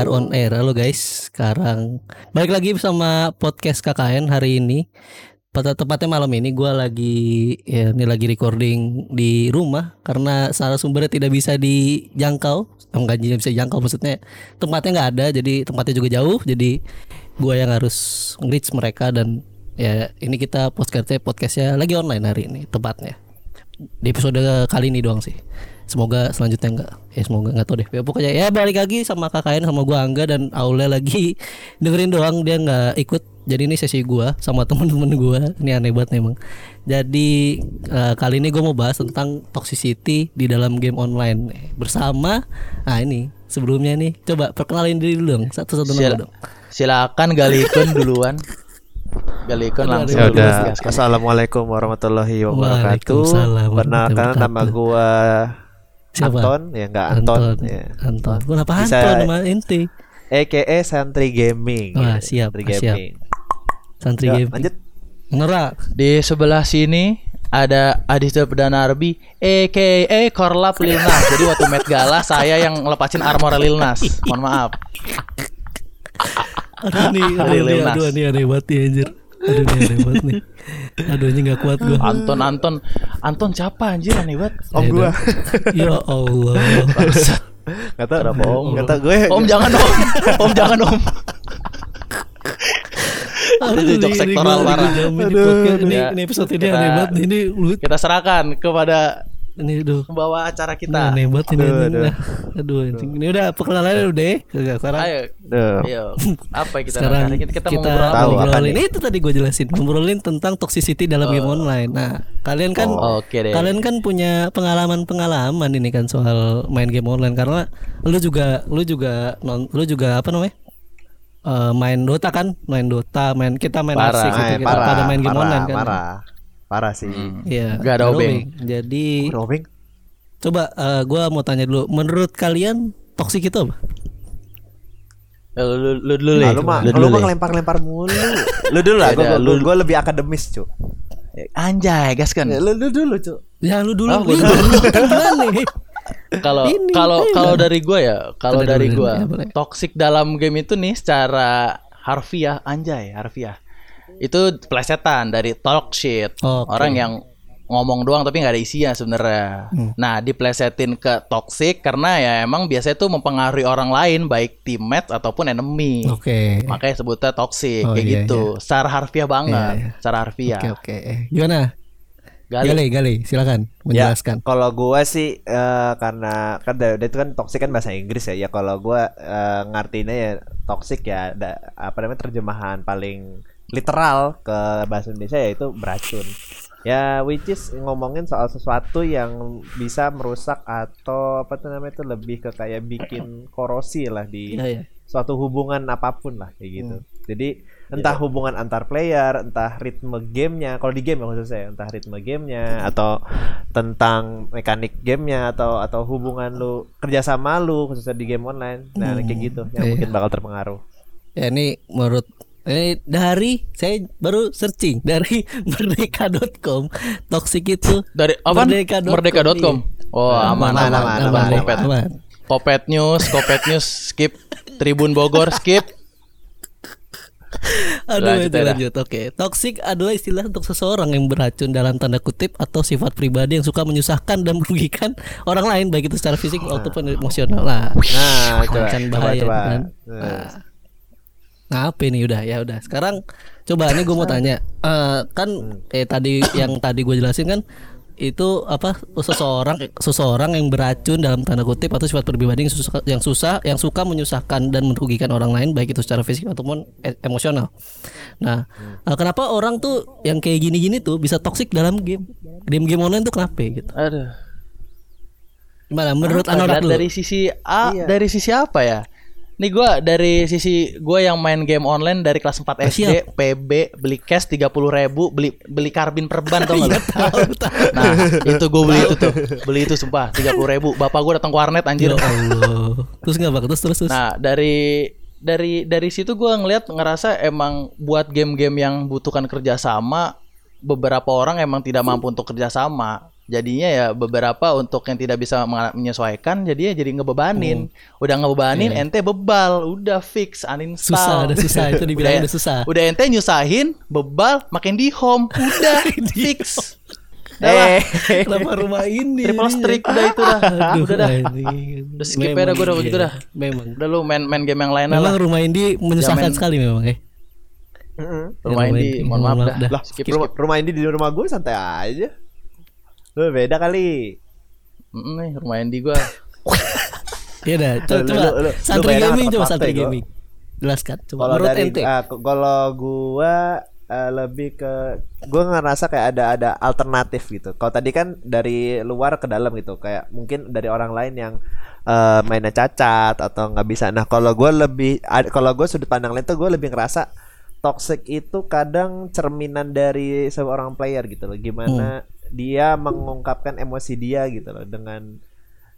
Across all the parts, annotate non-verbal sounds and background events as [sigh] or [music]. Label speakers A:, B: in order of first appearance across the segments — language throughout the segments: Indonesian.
A: 3, 2, 1, we are on air. Halo guys. Sekarang Balik lagi bersama podcast KKN hari ini. Pada tepatnya malam ini gue lagi ya ini lagi recording di rumah karena salah sumbernya tidak bisa dijangkau, enggak bisa dijangkau maksudnya tempatnya nggak ada jadi tempatnya juga jauh. Jadi gue yang harus reach mereka dan ya ini kita podcastnya podcastnya lagi online hari ini tepatnya. Di episode kali ini doang sih. Semoga selanjutnya enggak ya semoga enggak tahu deh. Ya, pokoknya ya balik lagi sama KKN sama gua Angga dan Aule lagi [laughs] dengerin doang dia nggak ikut. Jadi ini sesi gua sama [laughs] temen-temen gua. Ini aneh banget memang. Jadi eh, kali ini gua mau bahas tentang toxicity di dalam game online bersama nah ini sebelumnya nih coba perkenalin diri dulu dong satu-satu
B: Sila-
A: dong.
B: Silakan Galikun duluan. Galikun
A: Aduh,
B: langsung
C: Ya udah. Assalamualaikum warahmatullahi wabarakatuh.
A: Waalaikumsalam
C: Perkenalkan nama
A: warahmatullahi
C: gua
A: Siapa?
C: Anton, ya enggak Anton,
A: Anton.
C: ya.
A: Anton. Kenapa
C: Bisa-
A: Anton nama inti?
C: EKE Santri Gaming.
A: Wah,
C: ya,
A: siap,
C: Santri
A: siap.
C: Gaming.
A: Santri
C: Ya,
A: game.
C: lanjut.
A: Ngerak.
B: Di sebelah sini ada Aditya Perdana Arbi aka Korlap Lil Nas. Jadi waktu Met Gala saya yang ngelepasin armor Lil Nas. Mohon maaf.
A: Aduh nih, aduh
B: Lil
A: nih,
B: Nas.
A: aduh nih aneh banget nih anjir. Aduh nih aneh banget nih. Aduh ini gak kuat gue.
B: Anton Anton Anton siapa anjir aneh banget.
C: Om gua.
A: Ya Allah.
C: Enggak tahu
B: Kenapa Om?
C: Enggak tahu gue.
B: Om jangan om. Om jangan om.
A: Aduh,
B: jok
A: ini-
B: sektoral parah.
A: ini ini
C: Aduh,
A: ini,
B: ya.
A: ini episode ini aneh banget. Ini
B: Kita serahkan kepada
A: ini aduh.
B: pembawa acara
A: Ini
B: kita.
A: aneh banget ini.
C: Aduh,
A: ini.
C: aduh.
A: Nah, Aduh, anjing. Ini udah perkenalannya udah deh. Kagak sekarang.
B: Ayo. Ayo. Apa yang kita
A: sekarang kita,
B: ini? kita, mau ngobrol apa
C: Tahu
A: ngobrolin
C: nih?
A: itu tadi gue jelasin ngobrolin tentang toxicity dalam game online. Nah, kalian kan
B: Oh, Oke deh.
A: kalian kan punya pengalaman-pengalaman ini kan soal main game online karena lu juga lu juga non lu juga apa namanya Eh, main Dota kan main Dota main kita main
B: Parah.
A: asik gitu
C: Eh,
A: kita
C: parah,
A: pada main game
C: parah,
A: online kan
C: Parah. Parah sih.
B: Hmm.
A: Iya
B: Gak ada obeng.
A: jadi
C: Roaming.
A: coba eh, gua mau tanya dulu menurut kalian toxic itu apa
B: Eh, Lu, lu, lu dulu
C: Ah,
B: deh.
C: lu mah
B: Lu
C: lu
B: dulu
C: mah ngelempar-lempar mulu. [laughs] Lu dulu lah, gua lebih akademis, cu.
B: Anjay, gas kan.
C: Ya, Lu, lu dulu, cu.
A: ya lu dulu
B: Oh,
A: lu dulu [laughs] kan gimana nih
B: Kalau kalau kalau dari gua ya, kalau dari
A: dulu,
B: gua
A: ya, boleh.
B: toxic dalam game itu nih secara harfiah anjay, harfiah. Itu plesetan dari talk shit.
A: Oke.
B: Orang yang ngomong doang tapi nggak ada isinya sebenarnya.
A: Hmm.
B: Nah, diplesetin ke toxic karena ya emang biasanya tuh mempengaruhi orang lain baik teammate ataupun enemy.
A: oke
B: Makanya sebutnya toxic
A: Oh,
B: kayak
A: iya,
B: gitu. Secara harfiah banget,
A: Iya, iya.
B: secara harfiah.
A: oke oke gimana
B: Gali.
A: Gali Gali silakan menjelaskan
C: Kalau gua sih eh, karena kan da- da- itu kan toxic kan bahasa Inggris ya. Ya kalau gua eh, ngartinya ya toxic ya ada apa namanya terjemahan paling literal ke bahasa Indonesia yaitu beracun. Ya which is ngomongin soal sesuatu yang bisa merusak atau apa tuh namanya itu lebih ke kayak bikin korosi lah di
A: Iya, iya.
C: suatu hubungan apa pun lah kayak gitu.
A: Hmm.
C: Jadi entah hubungan antar player, entah ritme gamenya, kalau di game ya khususnya, entah ritme gamenya atau tentang mekanik gamenya atau atau hubungan lu kerjasama lu khususnya di game online, nah
A: Hmm,
C: kayak gitu yang
A: iya.
C: mungkin bakal terpengaruh.
A: Ya ini menurut ini dari saya baru searching dari [laughs] merdeka.com toxic itu
B: Dari apa?
A: Merdeka.com,
B: Merdeka.com.
A: iya.
B: Oh, aman
C: Aman,
B: aman.
C: aman,
B: aman,
C: aman,
B: Kopet.
A: aman.
B: Kopet News, Kopet News skip. Tribun Bogor skip. [laughs]
A: Aduh
B: Lanjut,
A: itu lanjut. Oke, toxic adalah istilah untuk seseorang yang beracun dalam tanda kutip atau sifat pribadi yang suka menyusahkan dan merugikan orang lain baik itu secara fisik ataupun emosional lah.
C: Nah, coba,
A: Kan
C: coba,
A: bahaya
C: coba.
A: kan.
C: Nah,
A: Apa ini udah ya udah. Sekarang coba ini gue mau tanya. Eh, kan eh tadi yang tadi gue jelasin kan itu apa seseorang seseorang yang beracun dalam tanda kutip atau sifat pribadi yang susah yang susah yang suka menyusahkan dan merugikan orang lain baik itu secara fisik ataupun e- emosional. Nah, eh, kenapa orang tuh yang kayak gini-gini tuh bisa toksik dalam game? Game-game online tuh kenapa gitu?
B: Aduh.
A: Gimana menurut Anorak
B: dari sisi A,
C: Iya.
B: dari sisi apa ya? Nih gua dari sisi gua yang main game online dari kelas 4 SD, PB, beli cash 30 ribu, beli beli karbin perban tau [laughs]
A: Iya,
B: gak lu? Nah, itu gue beli itu tuh. [laughs] Beli itu sumpah 30 ribu. Bapak gue datang ke warnet anjir.
A: Ya Allah. Terus nggak bak terus terus terus.
B: Nah, dari dari dari situ gua ngeliat ngerasa emang buat game-game yang butuhkan kerjasama beberapa orang emang tidak mampu untuk kerjasama Jadinya ya beberapa untuk yang tidak bisa menyesuaikan jadinya jadi ngebebanin. Udah ngebebanin ente bebal, udah fix uninstall.
A: Susah, udah susah itu [laughs] dibilangin udah susah.
B: Udah ente nyusahin, bebal, makin di home, udah [laughs] fix. Udah.
C: Eh, [laughs]
A: Kenapa rumah ini?
B: Triple strike udah itu dah.
A: Aduh,
B: udah dah. Udah skip
A: Memang
B: aja dah, gua udah
A: iya.
B: begitu dah.
A: Memang.
B: Udah lu main main game yang lain
A: Memang
B: lah.
A: rumah ini menyusahkan sekali memang ya.
C: mm-mm.
B: Rumah
A: Ya,
B: Indi, mohon maaf dah.
C: lah
B: Skip,
C: rumah,
B: skip.
C: rumah ini di rumah gue santai aja lu beda kali
B: Mm, nih, rumah Indi gua. [laughs]
A: Iya dah, coba, coba Santri Gaming coba Santri? Gaming. Jelaskan coba
C: kalau
A: menurut
C: dari
A: ente.
C: k- kalau gua eh, lebih ke gua ngerasa kayak ada ada alternatif gitu kalau tadi kan dari luar ke dalam gitu kayak mungkin dari orang lain yang eh, mainnya cacat atau nggak bisa nah kalau gua lebih kalau gue sudut pandang lain tuh gue lebih ngerasa toxic itu kadang cerminan dari seorang player gitu loh gimana dia mengungkapkan emosi dia gitu loh dengan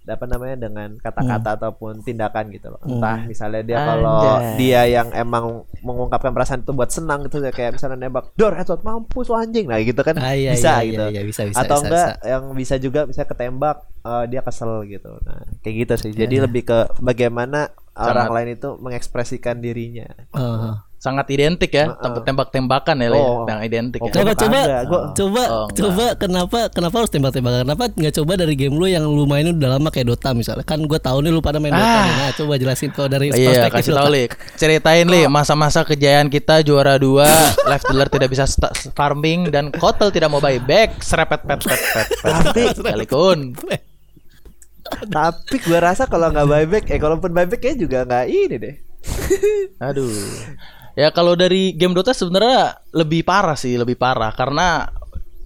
C: apa namanya dengan kata-kata ataupun tindakan gitu loh entah misalnya dia kalau dia yang emang mengungkapkan perasaan itu buat senang gitu ya kayak misalnya nembak dor headshot mampus lu anjing nah gitu kan
A: Ah, iya,
C: bisa
A: iya,
C: gitu
A: iya, iya, bisa, bisa,
C: atau
A: bisa,
C: enggak
A: bisa.
C: yang bisa juga bisa ketembak eh, dia kesel gitu nah kayak gitu sih jadi
A: Iya.
C: lebih ke bagaimana orang
B: Sangat.
C: lain itu mengekspresikan dirinya
A: Oh.
B: Sangat identik ya, tempat tembak-tembakan ya, Le,
C: Oh.
B: yang identik
C: Oh,
B: ya.
A: Coba coba
C: gua-
A: coba
B: Oh,
A: coba kenapa kenapa harus tembak-tembakan? Kenapa nggak coba dari game lu yang lu mainin udah lama kayak Dota misalnya? Kan gue tahu nih lu pada main Dota.
B: Ah.
A: nih. Nah, coba jelasin kalau dari
B: Iya,
A: perspektif
B: kasih
A: Dota.
B: tahu Li. Ceritain Li masa-masa kejayaan kita juara 2, [laughs] Left Dealer tidak bisa farming dan Kotel tidak mau buyback. Serepet pet pet pet.
C: Tapi-
B: Sekalipun.
C: tapi gua rasa kalau nggak buyback eh kalaupun buyback ya juga nggak ini deh
B: Aduh. Ya kalau dari game Dota sebenarnya lebih parah sih, lebih parah karena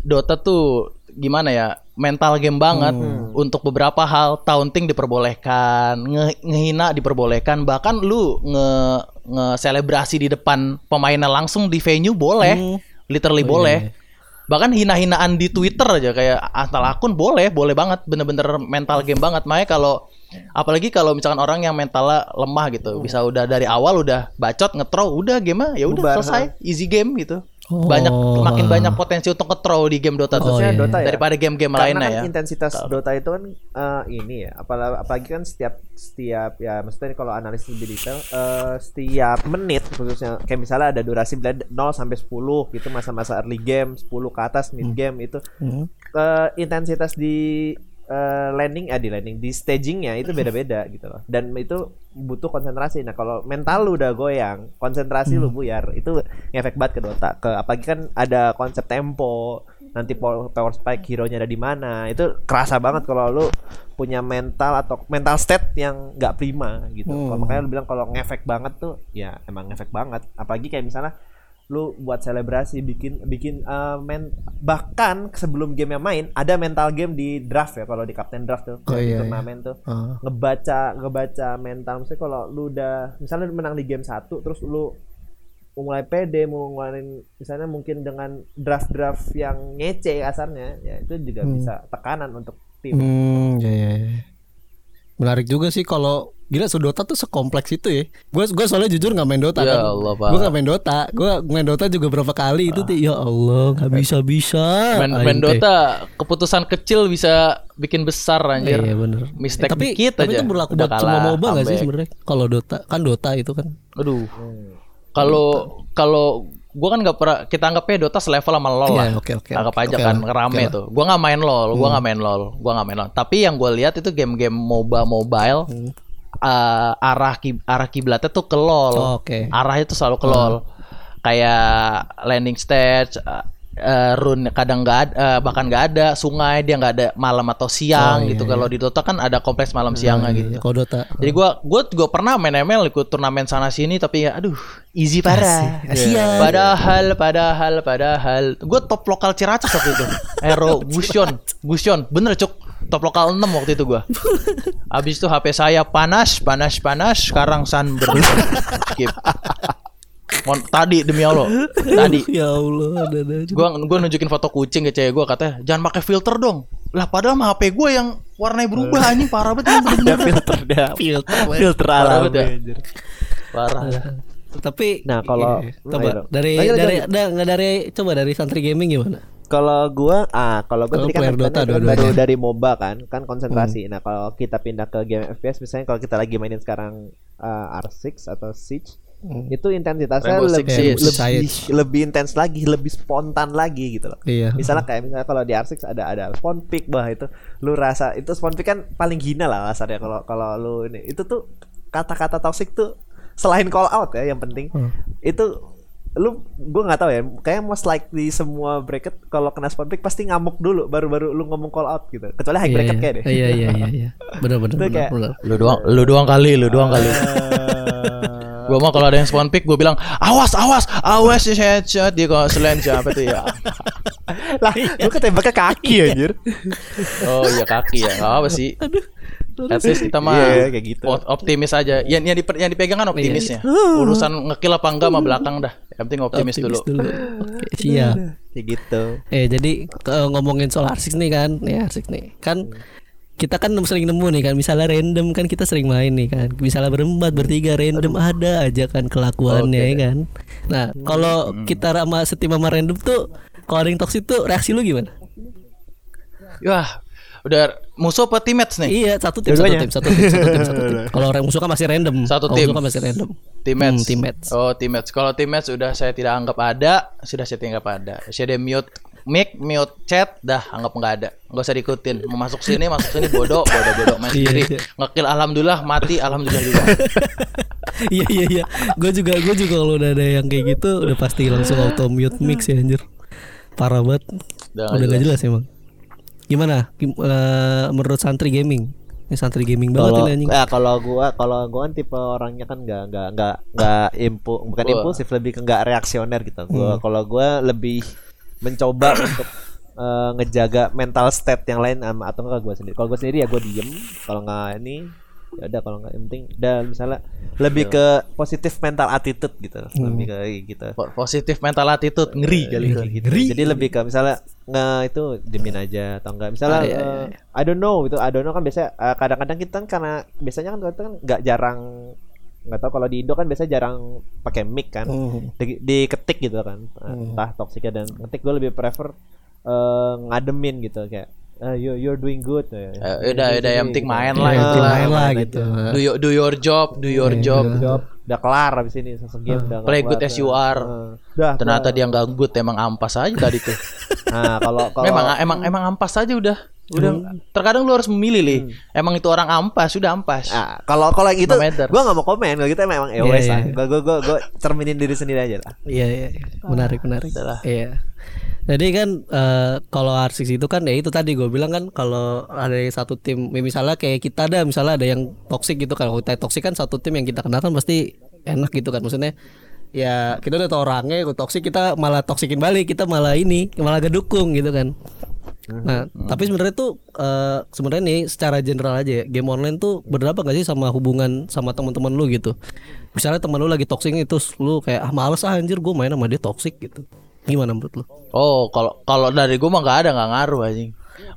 B: Dota tuh gimana ya? Mental game banget untuk beberapa hal taunting diperbolehkan, nge- ngehina diperbolehkan, bahkan lu nge nge-selebrasi di depan pemainnya langsung di venue boleh.
A: Hmm.
B: Literally
A: Oh,
B: boleh.
A: iya.
B: Bahkan hina-hinaan di Twitter aja kayak asal akun boleh, boleh banget, bener-bener mental game banget. Makanya kalau apalagi kalau misalkan orang yang mentalnya lemah gitu, bisa udah dari awal udah bacot nge-throw, udah game ya udah selesai, easy game gitu.
A: Oh.
B: Banyak makin banyak potensi untuk nge-throw di game Dota tuh.
A: Oh, iya.
C: Dota ya
B: Daripada game-game lainnya
C: kan
B: ya.
C: intensitas Dota itu kan eh, ini ya apalagi, apalagi kan setiap setiap ya maksudnya kalau analisis lebih detail eh, setiap menit khususnya kayak misalnya ada durasi bila 0 sampai 10 gitu masa-masa early game 10 ke atas mid game itu
A: Hmm.
C: eh, intensitas di eh, landing eh di landing di stagingnya itu beda-beda [laughs] gitu loh. Dan itu butuh konsentrasi. Nah kalau mental lu udah goyang konsentrasi lu buyar itu ngefek banget ke Dota ke apalagi kan ada konsep tempo nanti power, power spike hero nya ada di mana. Itu kerasa banget kalau lu punya mental atau mental state yang nggak prima gitu. Kalau
A: Hmm.
C: makanya lu bilang kalau ngefek banget tuh ya emang ngefek banget. Apalagi kayak misalnya lu buat selebrasi bikin bikin eh, men bahkan sebelum game yang main ada mental game di draft ya kalau di captain draft tuh
A: Oh,
C: di
A: iya,
C: turnamen tuh
A: Oh.
C: ngebaca ngebaca mental misalnya kalau lu udah misalnya lu menang di game satu terus lu mulai pede mau ngeluarin misalnya mungkin dengan draft draft yang ngece kasarnya ya itu juga
A: Hmm.
C: bisa tekanan untuk tim
A: Hmm, ya, ya, ya. Menarik juga sih kalau gila so Dota tuh sekompleks itu ya. Gue gua soalnya jujur nggak main Dota
B: Ya
A: kan.
B: Allah, Pak.
A: Gue nggak main Dota. Gue main Dota juga berapa kali itu tuh. Ya Allah, nggak bisa bisa.
B: Main, main Dota keputusan kecil bisa bikin besar anjir.
A: Iya bener.
B: Mistake
A: tapi,
B: dikit
A: tapi
B: aja.
A: itu berlaku
B: udah
A: buat semua
B: kalah,
A: MOBA nggak sih sebenarnya? Kalau Dota kan Dota itu kan.
B: Aduh. Kalau kalau gua kan nggak pernah kita anggapnya Dota selevel sama LoL
A: Iya,
B: lah.
A: oke, oke,
B: Anggap
A: oke,
B: aja
A: oke
B: kan
A: lah,
B: rame
A: oke lah.
B: tuh. Gua nggak main LoL, gua nggak main LoL, gua nggak main LoL. Tapi yang gue lihat itu game-game MOBA mobile
A: Hmm.
B: eh, arah ki- arah kiblatnya tuh ke LoL.
A: Oh, oke.
B: Arahnya tuh selalu ke LoL. Kayak landing stage eh, eh, rune kadang nggak ada eh, bahkan nggak ada sungai dia nggak ada malam atau siang
A: Oh, iya,
B: gitu
A: iya.
B: kalau di Dota kan ada kompleks malam siangnya
A: Iya,
B: gitu
A: iya, Kalau Dota.
B: jadi gua gua juga pernah main ML ikut turnamen sana sini tapi ya aduh easy parah.
A: Asik, kasihan.
B: Padahal padahal padahal gua top lokal Ciracas waktu itu. [laughs] Aero Gusion, Gusion, bener cuk. Top lokal 6 waktu itu gua. [laughs] Abis itu HP saya panas, panas, panas. Sekarang sunburn. [laughs] Skip. Mon- tadi demi Allah. Tadi [laughs]
A: ya Allah, ada ada
B: gua gua nunjukin foto kucing ke cewek gua katanya jangan pakai filter dong. Lah padahal mah HP gua yang warnanya berubah anjing parah banget ini bener-bener.
C: filter dia [laughs]
A: filter.
C: filter
B: Parah
C: alami
B: banget ya. Parah.
A: Tapi
C: Nah, kalau-
A: iya, coba
C: Ayo dong.
A: dari
C: lanjut,
A: dari nggak dari coba dari santri gaming gimana?
C: Kalau gua ah kalau gua tadi kan
A: player Dota
C: kan baru
A: dua-duanya. Hmm.
C: dari MOBA kan kan konsentrasi. Nah, kalau kita pindah ke game FPS misalnya kalau kita lagi mainin sekarang uh, R6 atau Siege
A: Hmm.
C: itu intensitasnya
B: Rainbow Six
C: lebih
B: Siege.
C: lebih,
A: Siege.
C: lebih intens lagi, lebih spontan lagi gitu loh.
A: Iya.
C: Misalnya kayak misalnya kalau di R6 ada ada spawn pick bah itu lu rasa itu spawn pick kan paling hina lah kasarnya kalau kalau lu ini itu tuh kata-kata toxic tuh selain call out ya yang penting
A: Hmm.
C: itu lu gue nggak tahu ya kayak most likely semua bracket kalau kena spawn pick pasti ngamuk dulu baru baru lu ngomong call out gitu kecuali high
A: Iya,
C: bracket
A: iya.
C: kayak deh
A: Iya iya iya iya. [laughs] Benar benar benar.
B: Lu doang, lu doang kali, lu doang kali. Gua mah kalau ada yang spawn pick gua bilang awas awas awas ya headshot dia kalau selain siapa tuh ya. [laughs]
C: lah lu ketembaknya kaki anjir
B: Oh iya kaki ya, nggak apa sih. At least kita mah
C: Iya, kayak gitu.
B: op- optimis aja. Yang yang, dipe- yang dipegang kan optimisnya. Urusan ngekill apa enggak mah belakang dah. Yang penting optimis, dulu.
A: Oke, siap.
C: kayak gitu
A: Eh jadi ke- ngomongin soal R6 nih kan, nih R6 nih. Kan kita kan sering nemu nih kan, misalnya random kan kita sering main nih kan. Misalnya berempat, bertiga random ada aja kan kelakuannya ya kan. Nah, kalau kita sama setim sama random tuh kalau ada yang toxic tuh reaksi lu gimana?
B: Wah, udah musuh apa teammates nih?
A: Iya, satu tim, satu tim, satu tim, satu tim, satu [laughs] tim. Kalau orang musuh kan masih random.
B: Satu tim.
A: musuh kan masih random.
B: Teammates.
A: Hmm, teammates.
B: Oh, teammates. Kalau teammates sudah saya tidak anggap ada, sudah saya tidak anggap ada. Saya mute mic, mute chat, dah anggap nggak ada. Nggak usah diikutin. Mau masuk sini, masuk sini bodoh, bodoh, bodoh main [laughs]
A: Iya,
B: sendiri.
A: iya.
B: Ngekill alhamdulillah, mati alhamdulillah juga. [laughs]
A: Iya iya iya. Gue juga gue juga kalau udah ada yang kayak gitu udah pasti langsung auto mute mix ya anjir. Parah banget.
B: Udah
A: Udah, gak jelas emang. Gimana? Gim- eh, menurut santri gaming? Ini santri gaming banget
C: kalau
A: ini anjing.
C: ya kalau gua kalau gua kan tipe orangnya kan nggak nggak nggak nggak impu bukan impulsif lebih ke nggak reaksioner gitu
A: Hmm.
C: gua kalau gua lebih mencoba [coughs] untuk eh, ngejaga mental state yang lain ama- atau enggak gua sendiri kalau gua sendiri ya gua diem kalau nggak ini ya udah kalau nggak yang penting dan misalnya lebih ke positif mental attitude gitu. Lebih ke gitu.
B: Po- Positif mental attitude ngeri kali itu.
C: gitu. Jadi lebih ke misalnya nge itu diemin aja atau enggak misalnya
A: Ah, iya,
C: eh,
A: iya,
C: I don't know gitu. I don't know kan biasa eh, kadang-kadang kita kan karena biasanya kan kita kan nggak jarang nggak tahu kalau di Indo kan biasanya jarang pakai mic kan.
A: Hmm.
C: di, diketik gitu kan. Eh, entah toksiknya dan ngetik gue lebih prefer eh, ngademin gitu. Kayak eh, you you're doing good ya.
B: Eh, udah, udah, yang penting main lah
A: Iya,
B: itu
A: main
B: lah.
A: gitu.
B: Do, your- do your job, do your job.
C: job udah kelar habis ini sesek game udah
B: Play good as you are.
C: Eh, udah
B: Ternyata dia nggak good, emang ampas aja tadi tuh. [laughs]
C: nah kalau kalau
B: Memang emang emang ampas aja udah. Udah terkadang lu harus memilih nih. Emang itu orang ampas, sudah ampas.
C: Ah, kalau kalau yang itu gue nggak mau komen kalau gitu memang ya
A: Iya,
C: wes
A: iya.
C: lah gue gue gue gue cerminin diri sendiri aja lah
A: Iya iya. iya. Menarik menarik.
B: Adalah.
A: Iya. Jadi kan eh, kalau R6 itu kan ya itu tadi gue bilang kan kalau ada satu tim ya misalnya kayak kita ada misalnya ada yang toxic gitu kan kalau kita toxic kan satu tim yang kita kenal kan pasti enak gitu kan maksudnya ya kita udah tau orangnya toxic kita malah toxikin balik kita malah ini malah gak dukung gitu kan Nah, tapi sebenarnya tuh eh, sebenarnya nih secara general aja ya, game online tuh berdampak gak sih sama hubungan sama teman-teman lu gitu? Misalnya teman lu lagi toxic terus lu kayak ah males ah anjir gue main sama dia toxic gitu. Gimana menurut lu?
B: Oh, kalau kalau dari gua mah nggak ada nggak ngaruh anjing.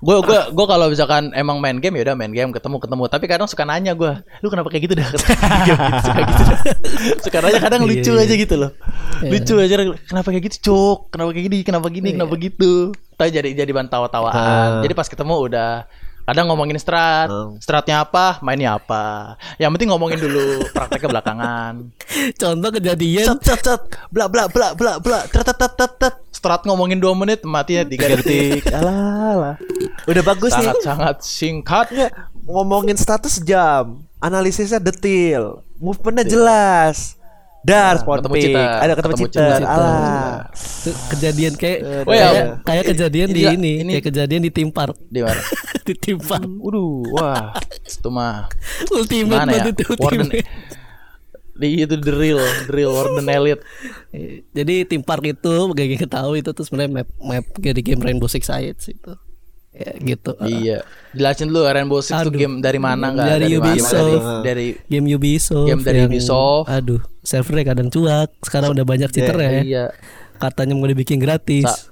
B: Gue gue gue kalau misalkan emang main game ya udah main game ketemu ketemu tapi kadang suka nanya gue lu kenapa kayak gitu dah [laughs] gitu, suka gitu dah. suka nanya kadang
A: Iya,
B: lucu
A: iya.
B: aja gitu loh lucu aja kenapa kayak gitu cuk kenapa kayak gini kenapa gini kenapa
A: Iya.
B: gitu tapi jadi jadi bahan tawa-tawaan. Jadi pas ketemu udah kadang ngomongin strat.
C: Hmm.
B: stratnya apa? Mainnya apa? Yang penting ngomongin dulu [laughs] prakteknya belakangan.
A: Contoh kejadian.
B: Cet cet cet bla bla bla bla bla. Tet tet tet tet tet strat ngomongin 2 menit matinya 3 detik. [laughs]
C: alah alah. Udah bagus nih.
B: Sangat sangat singkat.
C: Nggak, ngomongin status jam analisisnya detail. Movementnya jelas dar spawn
B: ketemu
C: pick
B: cheater,
C: ada ketemu
B: ketemu
C: cheater
A: cheater.
C: alah
A: kejadian kayak
B: Oh ya,
A: kayak, kayak kejadian di
B: ini-
A: ini,
B: ini-
A: kayak kejadian di tim park.
B: di mana [laughs]
A: di tim park.
B: Waduh, wah, itu mah
A: Ultimate
B: Mana ya?
A: banget itu
B: Warden
A: ultimate.
B: di itu drill, drill Warden Elite.
A: Jadi tim park itu kita tahu itu tuh sebenarnya map map dari game Rainbow Six Siege itu. Ya gitu.
B: Iya. Jelasin dulu Rainbow Six itu
A: Aduh.
B: game dari mana enggak?
A: Dari
B: mana?
A: Ubisoft.
B: Dari, dari
A: Game Ubisoft.
B: Game dari
A: yang-
B: Ubisoft.
A: Aduh, servernya kadang cuak. Sekarang udah banyak cheater ya.
B: iya.
A: Katanya mau dibikin gratis.
B: Sa-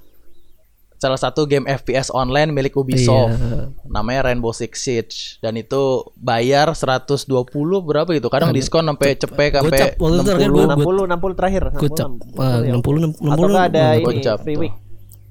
B: salah satu game FPS online milik Ubisoft.
A: Iya.
B: Namanya Rainbow Six Siege dan itu bayar 120 berapa gitu. Kadang diskon sampai cepet sampai
A: Gocap. Waktu itu terakhir gua-
C: 60 60 terakhir 60,
A: Gocap.
C: 60,
A: Ah, 60 60
C: atau nggak ada ini
B: Gocap
C: free
B: tuh.
C: week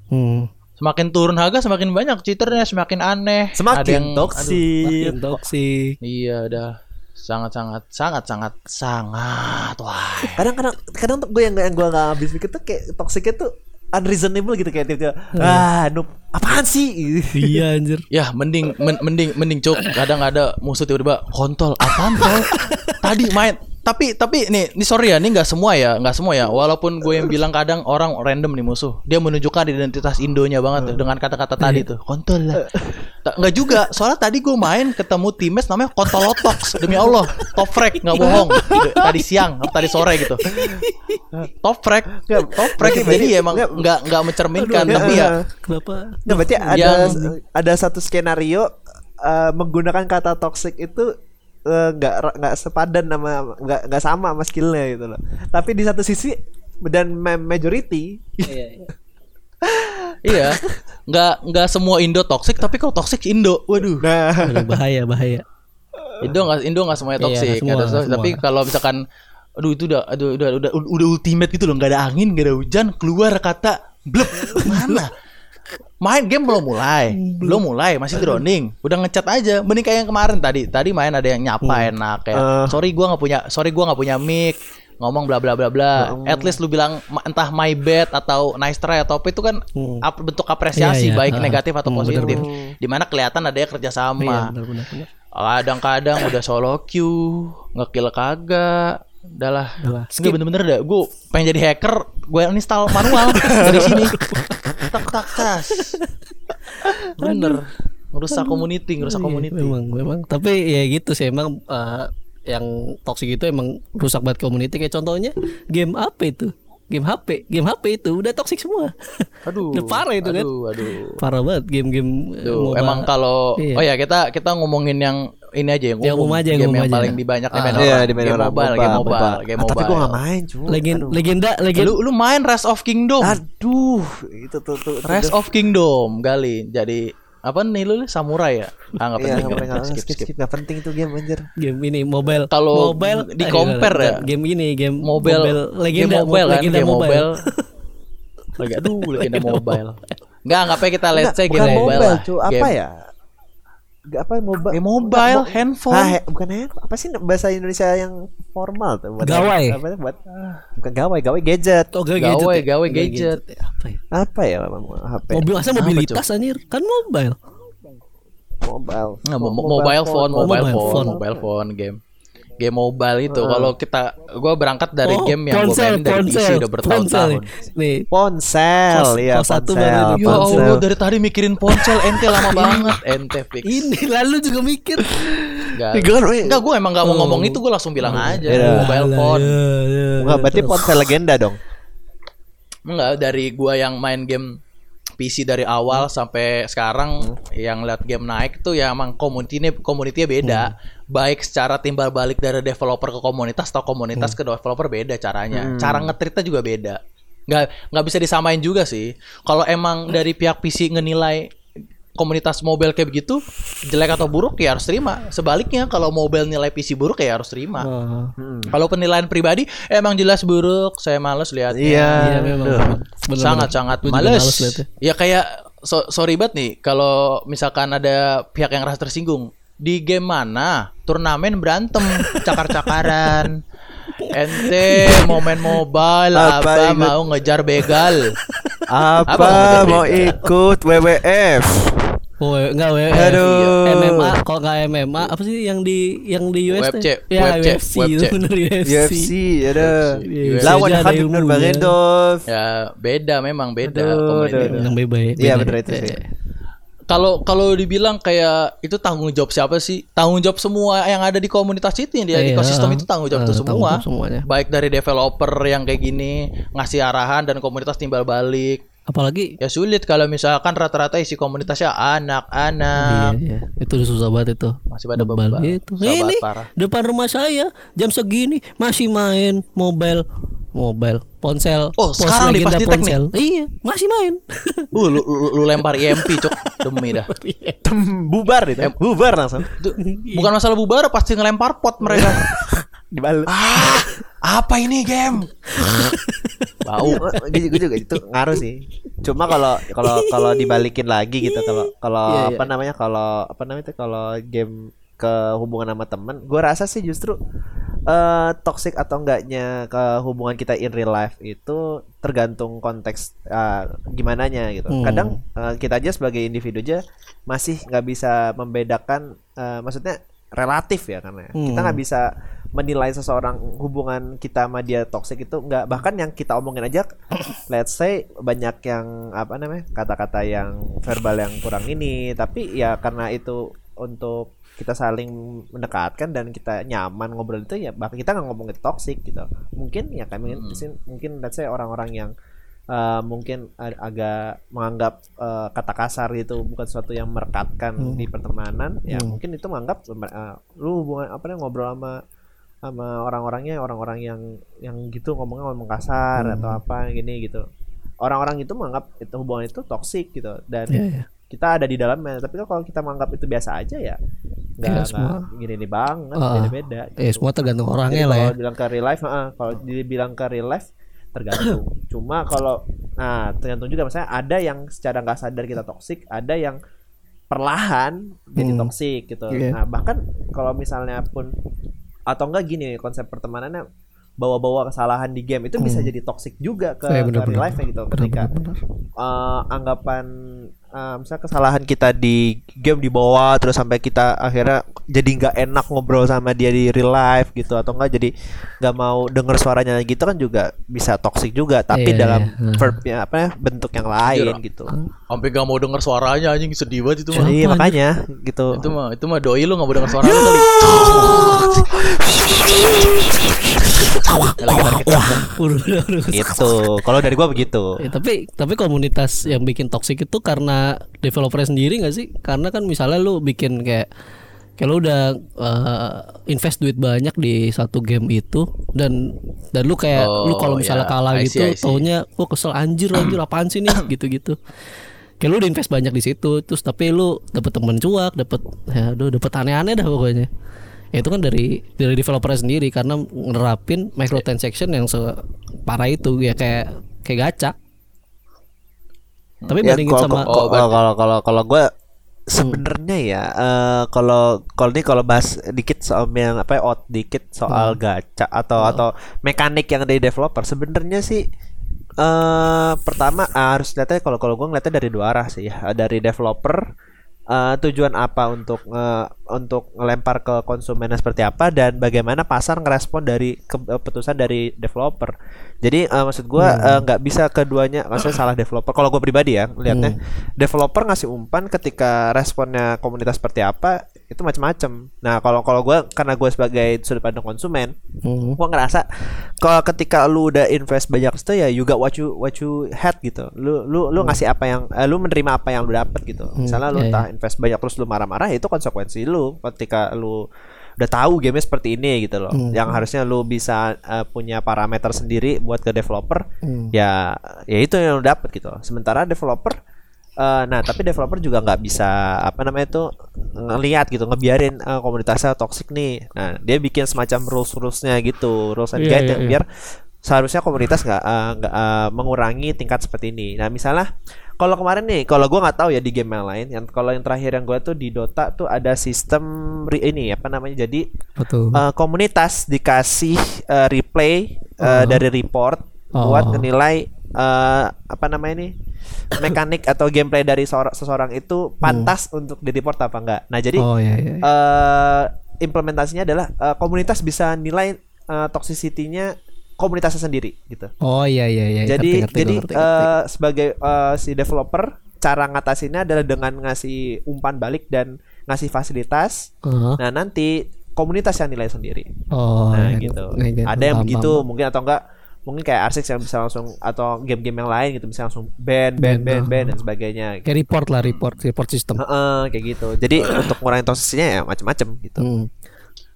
A: Hmm.
B: Semakin turun harga semakin banyak cheaternya, semakin aneh.
C: Semakin
B: Ada yang-
C: toksik.
A: Makin toksik.
B: Iya, udah sangat-sangat sangat-sangat sangat wah.
C: Kadang-kadang kadang tuh gue yang yang gue nggak habis pikir tuh kayak toksiknya tuh unreasonable gitu kayak tiba-tiba ah noob apaan sih
A: Iya anjir.
B: Ya, mending men- mending mending cuk. Kadang ada musuh tiba-tiba kontol apaan tol? [laughs] Tadi main tapi tapi nih, ini sorry ya, ini nggak semua ya, nggak semua ya. Walaupun gue yang bilang kadang orang random nih musuh, dia menunjukkan identitas Indonya banget tuh, dengan kata-kata tadi tuh, kontol lah. Nggak juga, soalnya tadi gue main ketemu teammates namanya kontolotox demi Allah, top frag nggak bohong. Gitu, Tadi siang, atau tadi sore gitu. Top frag,
C: Nggak,
B: top frag.
C: berarti-
B: Jadi emang
C: nggak-
B: nggak mencerminkan,
C: Aduh,
B: tapi ya
A: Kenapa?
C: Berarti ada
B: Yang-
C: ada satu skenario eh, menggunakan kata toxic itu nggak ra- nggak sepadan sama nggak nggak sama sama skillnya gitu loh. Tapi di satu sisi dan ma- majority
B: Iya, nggak nggak semua Indo toxic, tapi kalau toxic Indo, waduh.
C: nah
A: Aduh, bahaya bahaya.
B: Indo nggak Indo nggak semuanya
A: Iya,
B: toxic,
A: nggak semua,
B: ada so- tapi
A: semua.
B: kalau misalkan, aduh itu udah, aduh udah udah udah ultimate gitu loh, nggak ada angin, nggak ada hujan, keluar kata blep [laughs] mana? Main game belum mulai, belum mulai, masih droning, udah ngechat aja. Mending kayak yang kemarin tadi, tadi main ada yang nyapa enak kayak,
C: Eh.
B: sorry gua nggak punya, sorry gua nggak punya mic, ngomong bla bla bla bla. At least lu bilang entah my bad atau nice try atau apa itu kan
A: Hmm.
B: ap- bentuk apresiasi
A: Iya, iya.
B: baik
A: Ah.
B: negatif atau
A: Hmm,
B: positif.
A: bener-bener.
B: Di mana kelihatan ada yang kerjasama.
A: Iya benar benar. benar.
B: Kadang-kadang udah solo queue, ngekill kagak. Udah lah.
A: Udah lah,
B: Enggak bener-bener dah. Gue pengen jadi hacker, gue install manual dari sini. [laughs] Tak tak tas. [laughs] Bener. Ngerusak community, ngerusak
A: Iya,
B: community.
A: Memang, memang. Tapi ya gitu sih emang eh, yang toxic itu emang rusak banget community kayak contohnya game apa itu? Game HP, game HP itu udah toxic semua. [laughs]
B: Aduh.
A: Udah parah itu kan.
B: Aduh, aduh.
A: Parah banget game-game eh, MOBA.
B: emang kalau
A: Iya.
B: oh ya kita kita ngomongin yang ini aja yang
A: Yang
B: umum,
A: umum aja, yang
B: game
A: umum
B: yang
A: aja.
B: paling dibanyak
A: Ah.
B: main
C: Iya,
B: orang.
C: di main
B: game
C: orang.
B: mobile,
C: MOBA,
B: game mobile,
C: MOBA.
B: game
C: Ah,
B: mobile.
C: Tapi gue gak main cu
A: Legend,
C: Aduh.
A: legenda, legenda.
B: Lu lu main Rise of Kingdom.
C: Aduh Itu tuh tuh tuh,
B: Rise of Kingdom kali. Jadi apa nih lu samurai ya? Ah nggak
C: Iya
B: penting.
C: penting. skip, skip, skip. Nggak penting tuh game anjir
A: game ini mobile.
B: Kalau
A: mobile
B: di
A: eh,
B: compare ya,
A: game ini game
B: Mobile,
A: legenda
B: game mobile kan,
A: legenda
B: game
A: mobile.
B: mobile. Lagi [laughs] aduh, legenda mobile. Enggak, enggak apa kita let's say game
C: bukan
B: mobile,
C: mobile
B: lah.
C: cu Apa ya Gak apa mobile
B: Game mobile,
C: mo-
B: handphone.
C: Ah, he- bukan ya apa sih bahasa Indonesia yang formal tuh buat
A: Gawai.
C: apa buat bukan gawai gawai gadget
A: Oh, Gawe, gadget. ya?
B: gawe
A: Gawe
B: gadget.
A: ya. Apa ya?
C: apa ya HP
A: Mobil
B: Apa,
A: mobilitas anjir? Kan mobile.
C: mobile
B: Nggak, mo- mo- mobile phone,
A: phone.
B: mobile
A: Mobile
B: phone,
A: phone.
B: mobile phone game. Game mobile itu kalau kita gua berangkat dari
A: Oh,
B: game yang gua mainin dari PC udah bertahun-tahun.
A: Nih,
C: ponsel
A: Kos-
C: ya
A: kos satu
C: ponsel,
A: baru.
B: Ya
C: ponsel.
B: Allah dari tadi mikirin ponsel ente lama [laughs] banget ente fix.
A: ini lalu juga mikir.
B: Enggak. Gue emang gak mau
A: Oh.
B: ngomong itu, gue langsung bilang aja
C: Iya.
B: mobile phone.
A: ya,
C: Enggak,
A: ya,
C: berarti ponsel legenda dong.
B: Enggak, dari gua yang main game PC dari awal sampai sekarang yang lihat game naik tuh ya emang community-nya community beda. Baik secara timbal balik dari developer ke komunitas atau komunitas ke developer beda caranya. Cara ngetritnya juga beda. Nggak nggak bisa disamain juga sih. Kalau emang dari pihak PC ngenilai komunitas mobile kayak begitu jelek atau buruk ya harus terima. Sebaliknya kalau mobile nilai PC buruk ya harus terima.
A: Oh,
B: Kalau penilaian pribadi emang jelas buruk, saya males lihatnya.
C: Iya.
A: Iya memang. Gua juga
B: males.
A: males.
B: Ya kayak so, sorry banget nih kalau misalkan ada pihak yang rasa tersinggung di game mana turnamen berantem cakar-cakaran ente mau main mobile
C: Apa
B: apa, mau ngejar begal Apa
C: Apa
B: mau
C: mau ikut WWF?
A: Oh, enggak we.
C: Aduh.
A: MMA kalau enggak MMA apa sih yang di yang di US
B: UFC?
A: Ya
B: UFC,
A: UFC,
B: UFC.
A: itu bener UFC.
C: UFC, ada.
A: UFC.
C: Lawan Khabib. Nurmagomedov.
B: ya beda memang beda
C: Aduh,
B: komunitas.
C: aduh, aduh.
A: Yang bebas.
C: Iya, bener itu sih.
B: Kalau kalau dibilang kayak itu tanggung jawab siapa sih? Tanggung jawab semua yang ada di komunitas itu yang di
A: Iya,
B: ekosistem itu tanggung jawab itu
A: eh, tanggung
B: semua.
A: jawab semuanya.
B: Baik dari developer yang kayak gini ngasih arahan dan komunitas timbal balik.
A: Apalagi
B: Ya sulit kalau misalkan rata-rata isi komunitasnya anak-anak.
A: Iya, iya. Itu susah banget itu.
B: Masih pada
A: Bebal
B: bebal.
A: itu.
B: Susah banget,
A: Ini
B: parah.
A: depan rumah saya jam segini masih main mobile mobile ponsel
B: Oh,
A: pos
B: sekarang nih, di nih.
A: ponsel. iya masih main [laughs]
B: Uh, lu, lu, lu lempar IMP cok demi dah.
C: Tem, bubar itu. Bubar langsung.
B: Bukan masalah bubar pasti ngelempar pot mereka. [laughs]
C: Dibalut.
B: ah, apa ini game? Bau.
C: gue juga itu ngaruh sih. Cuma kalau kalau kalau dibalikin lagi gitu kalau kalau
A: Iya, iya.
C: apa namanya kalau apa namanya itu kalau game ke hubungan sama temen, gue rasa sih justru eh toxic atau enggaknya ke hubungan kita in real life itu tergantung konteks eh, gimana nya gitu.
A: Hmm.
C: Kadang eh, kita aja sebagai individu aja masih nggak bisa membedakan, eh, maksudnya relatif ya karena kita
A: Hmm.
C: nggak bisa menilai seseorang hubungan kita sama dia toxic itu nggak bahkan yang kita omongin aja [coughs] let's say banyak yang apa namanya kata-kata yang verbal yang kurang ini tapi ya karena itu untuk kita saling mendekatkan dan kita nyaman ngobrol itu ya bahkan kita nggak ngomongin toxic gitu mungkin ya kami sini- mungkin let's say orang-orang yang eh, mungkin ag- agak menganggap eh, kata kasar itu bukan sesuatu yang merekatkan
A: Hmm.
C: di pertemanan ya
A: Hmm.
C: mungkin itu menganggap eh, lu hubungan apa namanya ngobrol sama sama orang-orangnya orang-orang yang yang gitu ngomongnya ngomong kasar
A: Hmm.
C: atau apa gini gitu orang-orang itu menganggap itu hubungan itu toksik gitu dan
A: Iya, iya.
C: kita ada di dalamnya tapi kalau kita menganggap itu biasa aja ya nggak
A: Iya,
C: nggak
A: semua.
C: gini nih banget
A: Ah.
C: beda-beda
A: Eh, semua tergantung
C: Jadi
A: orangnya lah ya.
C: kalau bilang ke real life heeh, kalau dibilang ke real life tergantung [coughs] cuma kalau nah tergantung juga misalnya ada yang secara nggak sadar kita toksik ada yang perlahan jadi
A: Hmm.
C: toksik gitu
A: Iya.
C: nah bahkan kalau misalnya pun atau enggak gini konsep pertemanannya bawa-bawa kesalahan di game itu bisa
A: Hmm.
C: jadi toksik juga ke,
A: Iya,
C: ke
A: benar-benar.
C: real life gitu ketika
A: Benar-benar.
C: eh, anggapan eh, misalnya kesalahan kita di game dibawa terus sampai kita akhirnya jadi nggak enak ngobrol sama dia di real life gitu atau enggak jadi nggak mau denger suaranya gitu kan juga bisa toxic juga tapi
A: Iya,
C: dalam
A: iya.
C: verbnya apa ya bentuk yang lain gitu
B: Sampai gak mau denger suaranya anjing sedih banget itu mah.
C: iya makanya gitu
B: Itu mah itu mah doi lu gak mau denger suara lu kali. [laughs]
C: Gitu kalau dari gua begitu
A: Ya, tapi tapi komunitas yang bikin toxic itu karena developernya sendiri nggak sih? Karena kan misalnya lu bikin kayak kayak lu udah uh, invest duit banyak di satu game itu dan dan lu kayak lu
B: Oh,
A: kalau misalnya
B: ya.
A: kalah
B: I
A: gitu
B: see.
A: taunya gua kesel anjir anjir apaan sih nih [coughs] gitu-gitu. Kayak lu udah invest banyak di situ terus tapi lu dapet temen cuak, dapet ya aduh dapet aneh-aneh dah pokoknya. Ya, itu kan dari dari developernya sendiri karena nerapin microtransaction yang separah itu ya kayak kayak gacha. Tapi
C: Ya,
A: bandingin
C: kalau-
A: sama
C: kalau
B: Oh,
C: kalau kalau kalau gue sebenarnya ya eh, kalau kalau ini kalau bahas dikit soal yang apa ya, out dikit soal gacha atau atau mekanik yang dari developer sebenarnya sih eh pertama harus lihatnya kalau kalau gue ngeliatnya dari dua arah sih. Ya dari developer eh, tujuan apa untuk nge- untuk ngelempar ke konsumennya seperti apa dan bagaimana pasar ngerespon dari keputusan dari developer. Jadi eh, maksud gua eh, nggak bisa keduanya maksudnya salah developer. Kalau gue pribadi ya lihatnya developer ngasih umpan ketika responnya komunitas seperti apa itu macam-macam nah kalau kalau gue karena gue sebagai sudut pandang konsumen
A: Hmm.
C: gua ngerasa kalau ketika lu udah invest banyak itu ya got what you what you had gitu. Lu lu lu ngasih apa yang eh, lu menerima apa yang lu dapat gitu. Misalnya lu
A: iya,
C: entah invest banyak terus lu marah-marah itu konsekuensi lu ketika lu udah tahu game seperti ini gitu loh.
A: Hmm.
C: yang harusnya lu bisa eh, punya parameter sendiri buat ke developer
A: Hmm.
C: ya ya itu yang lu dapat gitu. Sementara developer eh, nah tapi developer juga nggak bisa apa namanya itu ngelihat gitu ngebiarin eh, komunitasnya toxic nih nah dia bikin semacam rules rulesnya gitu rules and
A: Iya,
C: guide
A: iya,
C: yang
A: iya.
C: biar seharusnya komunitas nggak nggak eh, mengurangi tingkat seperti ini nah misalnya kalau kemarin nih kalau gua nggak tahu ya di game yang lain yang kalau yang terakhir yang gua tuh di Dota tuh ada sistem re- ini apa namanya jadi
A: Betul.
C: eh, komunitas dikasih eh, replay eh,
A: Oh.
C: dari report
A: Oh.
C: buat menilai eh, apa namanya ini mekanik atau gameplay dari seorang seseorang itu pantas untuk di report apa enggak. Nah jadi
A: oh iya iya.
C: eh implementasinya adalah eh, komunitas bisa nilai eh, toxicity-nya komunitasnya sendiri gitu.
A: Oh iya iya iya.
C: jadi
A: Ngerti, ngerti,
C: jadi
A: ngerti, ngerti.
C: eh, sebagai eh, si developer cara ngatasinnya adalah dengan ngasih umpan balik dan ngasih fasilitas.
A: Uh-huh.
C: Nah nanti komunitas yang nilai sendiri.
A: Oh
C: Nah
A: iya,
C: gitu.
A: iya, iya.
C: Ada yang
A: Paham,
C: begitu
A: paham.
C: mungkin atau enggak mungkin kayak Arsex yang bisa langsung atau game-game yang lain gitu bisa langsung ban ban
A: Ban,
C: ban
A: ah.
C: dan sebagainya.
A: Kayak report lah report report system.
C: Heeh, kayak gitu. Jadi [clears throat] untuk ngurangin toksisnya ya macam-macam gitu.
A: Hmm.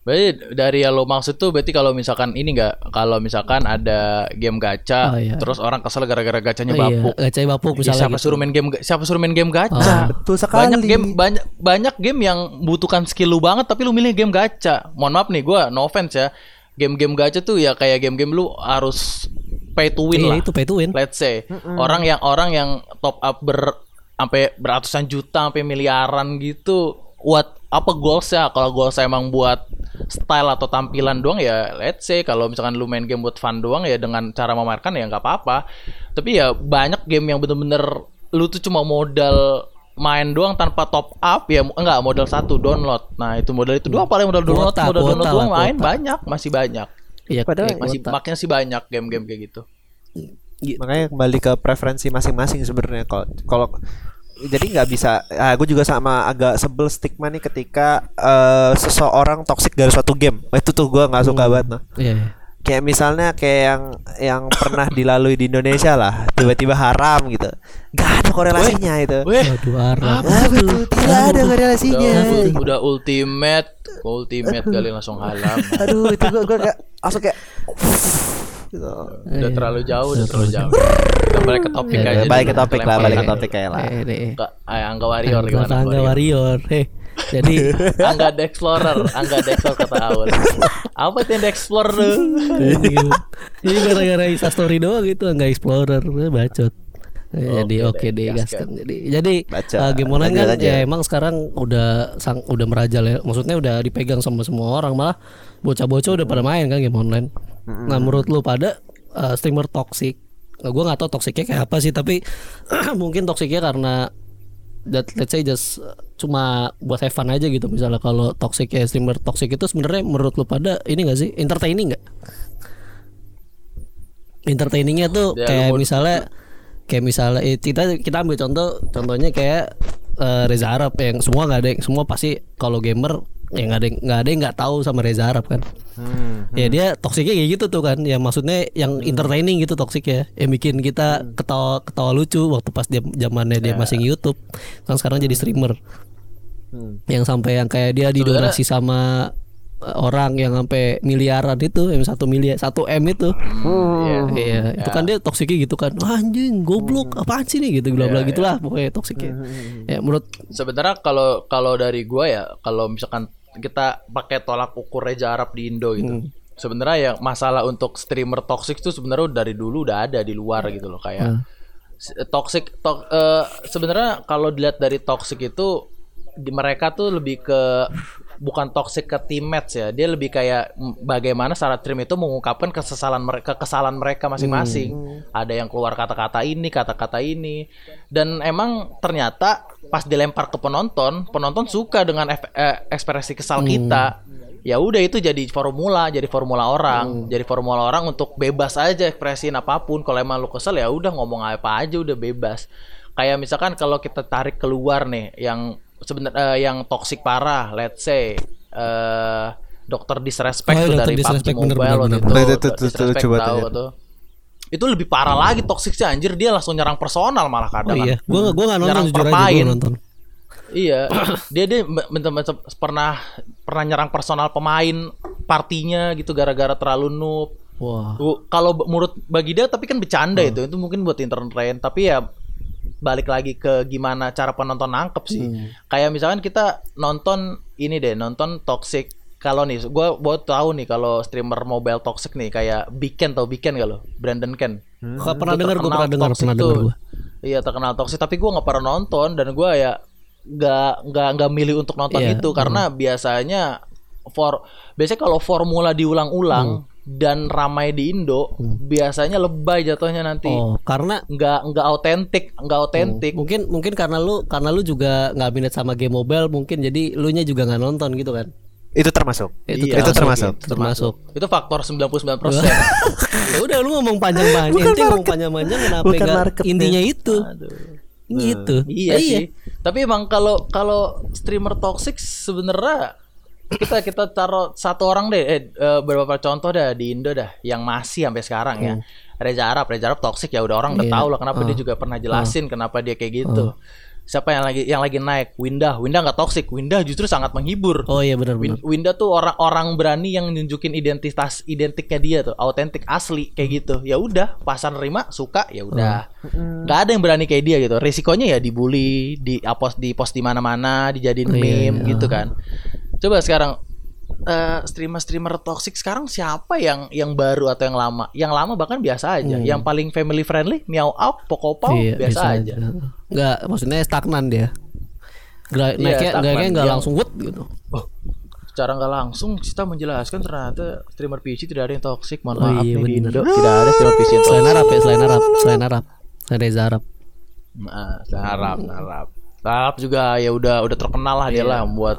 B: Berarti dari yang lo maksud tuh berarti kalau misalkan ini enggak kalau misalkan ada game gacha
A: Oh, iya.
B: terus orang kesel gara-gara gacanya
A: Oh, iya.
B: bapuk.
A: Gacanya bapuk
B: Ya,
A: misalnya
B: siapa
A: gitu.
B: suruh main game siapa suruh main game gacha?
A: Ah,
C: betul sekali.
B: Banyak game banyak banyak game yang butuhkan skill lu banget tapi lu milih game gacha. Mohon maaf nih gua no offense ya. Game-game gacha tuh ya kayak game-game lu harus pay to win
A: Iya,
B: lah.
A: itu pay to win.
B: Let's say orang yang orang yang top up ber sampai beratusan juta sampai miliaran gitu. What apa goalsnya? Kalau goalsnya emang buat style atau tampilan doang ya let's say kalau misalkan lu main game buat fun doang ya dengan cara memamerkan ya nggak apa-apa. Tapi ya banyak game yang bener-bener lu tuh cuma modal main doang tanpa top up ya enggak modal satu download. Nah, itu modal itu doang paling modal download,
A: Kuota,
B: modal download
A: kuota
B: doang
A: lah,
B: main
A: kuota.
B: banyak, masih banyak.
A: Iya,
C: Padahal
A: kayak
B: Masih
A: kuota.
B: makin sih banyak game-game kayak gitu.
C: Makanya kembali ke preferensi masing-masing sebenarnya kalau kalau jadi nggak bisa ah, gue juga sama agak sebel stigma nih ketika eh, seseorang toxic dari suatu game itu tuh gue nggak suka banget nah.
A: Iya. Iya.
C: kayak misalnya kayak yang yang pernah dilalui di Indonesia lah tiba-tiba haram gitu nggak ada korelasinya itu
B: Weh,
A: Waduh, Arab.
C: Aduh, tidak ada korelasinya
B: udah, udah ultimate, ultimate kali langsung halam.
C: aduh itu gue gue kayak langsung kayak gitu.
B: Udah terlalu jauh, udah terlalu jauh. Kita balik ke topik
C: Ya,
B: aja.
C: balik ke topik lah balik ke topik kayak lah
B: Angga Warrior gimana?
A: Angga Warrior. Eh, jadi [laughs]
B: Angga The Explorer, Angga The Explorer kata Aul. Apa tuh yang The Explorer tuh?
A: Jadi gara-gara Insta story doang gitu nggak explorer Eh, bacot. Eh, jadi
B: Oke
A: oke
B: deh,
A: deh
B: gaskan.
A: Jadi jadi
C: Baca,
A: eh, game online kan
C: aja.
A: ya emang sekarang udah sang udah merajal ya. Maksudnya udah dipegang sama semua orang malah bocah-bocah udah pada main kan game online. Nah, menurut lu pada eh, streamer toxic Nah, gue nggak tahu toksiknya kayak apa sih tapi [clears throat] mungkin toksiknya karena that let's say just uh, cuma buat have fun aja gitu. Misalnya kalau toxic ya streamer toxic itu sebenarnya menurut lu pada ini gak sih? Entertaining nggak? Entertainingnya tuh
B: Ya,
A: kayak misalnya kayak misalnya eh, kita kita ambil contoh contohnya kayak eh, Reza Arab yang semua nggak ada yang semua pasti kalau gamer ya nggak ada yang nggak ada yang nggak tahu sama Reza Arab kan.
C: Hmm,
A: ya dia toksiknya kayak gitu tuh kan. Ya maksudnya yang entertaining gitu toksik ya yang bikin kita ketawa ketawa lucu waktu pas dia zamannya dia masih YouTube kan sekarang jadi streamer.
C: Hmm.
A: yang sampai yang kayak dia didonasi sama eh, orang yang sampai miliaran itu yang satu miliar satu m itu.
B: Iya.
A: iya. Itu kan dia toksiknya gitu kan. Wah, anjing goblok apaan sih nih? Gitu bla bla gitulah pokoknya toksiknya. Ya menurut
B: Sebenarnya kalau kalau dari gua ya, kalau misalkan kita pakai tolak ukur Reza Arab di Indo gitu. Sebenarnya ya masalah untuk streamer toxic tuh sebenarnya dari dulu udah ada di luar gitu loh kayak s- toxic to- eh, sebenarnya kalau dilihat dari toxic itu di mereka tuh lebih ke bukan toxic ke teammates ya. Dia lebih kayak bagaimana secara tim itu mengungkapkan kesesalan mereka kesalahan mereka masing-masing. Ada yang keluar kata-kata ini kata-kata ini. Dan emang ternyata pas dilempar ke penonton penonton suka dengan ef- eh, ekspresi kesal kita. Ya udah itu jadi formula jadi formula orang. Jadi formula orang untuk bebas aja ekspresiin apa pun. Kalau emang lu kesel ya udah ngomong apa aja udah bebas. Kayak misalkan kalau kita tarik keluar nih yang sebenarnya yang toxic parah let's say eh dokter disrespect
A: Oh,
B: tuh dari PUBG
A: Disrespect, bener,
B: Mobile
A: bener,
B: waktu
A: bener.
B: itu.
C: Tuh, tuh,
B: Disrespect
C: coba
B: tahu
C: tuh.
B: tuh. itu lebih parah lagi toxic sih anjir. Dia langsung nyerang personal malah
A: oh
B: kadang
A: iya. Gua gua nggak nonton
B: Nyerang
A: jujur aja
B: permain.
A: gua nonton.
B: Iya, dia dia bentar pernah pernah nyerang personal pemain partinya gitu gara-gara terlalu noob.
A: wah.
B: Kalau menurut bagi dia tapi kan bercanda itu, itu mungkin buat entertain, tapi ya balik lagi ke gimana cara penonton nangkep sih. Kayak misalkan kita nonton ini deh, nonton toxic. Kalau nih, gue buat tahu nih kalau streamer mobile toxic nih kayak Biken tau Biken gak lo? Brandon Ken.
A: Kok pernah
B: Itu
A: dengar gua
B: terkenal
A: pernah dengar pernah dengar gua.
B: Iya terkenal toxic. Tapi gue nggak pernah nonton dan gue ya nggak nggak nggak milih untuk nonton
A: Iya,
B: itu karena biasanya for biasanya kalau formula diulang-ulang dan ramai di Indo biasanya lebay jatuhnya nanti.
A: Oh karena
B: nggak nggak autentik nggak autentik.
A: Mungkin mungkin karena lu karena lu juga nggak minat sama game mobile mungkin jadi lu nya juga nggak nonton gitu kan?
C: Itu termasuk.
A: Itu
B: Iya,
C: itu termasuk.
A: itu termasuk.
B: Itu faktor 99% [laughs]
A: ya udah lu ngomong panjang-panjang. Intinya ngomong panjang-panjang kenapa
C: bukan
A: nggak
C: marketnya.
A: intinya itu?
B: Aduh.
A: gitu.
B: Iya
A: Eh,
B: sih. Tapi emang kalau kalau streamer toxic sebenarnya kita kita taruh satu orang deh, eh, eh, beberapa contoh dah di Indo dah yang masih sampai sekarang ya. Reza Arab, Reza Arab toxic ya udah orang udah
A: Hmm. Iya.
B: tahu lah kenapa dia juga pernah jelasin kenapa dia kayak gitu. Siapa yang lagi yang lagi naik? Winda, Winda nggak toxic, Winda justru sangat menghibur.
A: oh iya benar benar
B: Win- Winda tuh orang-orang berani yang nunjukin identitas identiknya dia tuh, autentik asli kayak gitu. Ya udah, pasar nerima, suka, ya udah. Nggak ada yang berani kayak dia gitu. Risikonya ya dibully, di apos di post di mana-mana, dijadiin
A: Iya,
B: meme
A: iya.
B: gitu kan. Coba sekarang eh, streamer-streamer toxic sekarang siapa yang yang baru atau yang lama? Yang lama bahkan biasa aja.
A: Hmm.
B: Yang paling family friendly, Miao Up, Pokopau
A: Iya,
B: biasa
A: bisa
B: aja.
A: Nggak, maksudnya stagnan dia. Gra-
B: Iya,
A: naiknya
B: stagnan.
A: naiknya nggak
B: Yang-
A: langsung wut gitu.
B: Oh, secara nggak langsung kita menjelaskan ternyata streamer PC tidak ada yang toxic. Mohon
A: Oh
B: maaf
A: iya,
B: nih di. Indo tidak ada streamer PC yang
A: Selain. Arab ya, selain Arab, selain Arab, selain Reza Arab.
B: Nah, Arab, Arab. Arab juga ya udah udah terkenal lah dia
A: Iya.
B: lah buat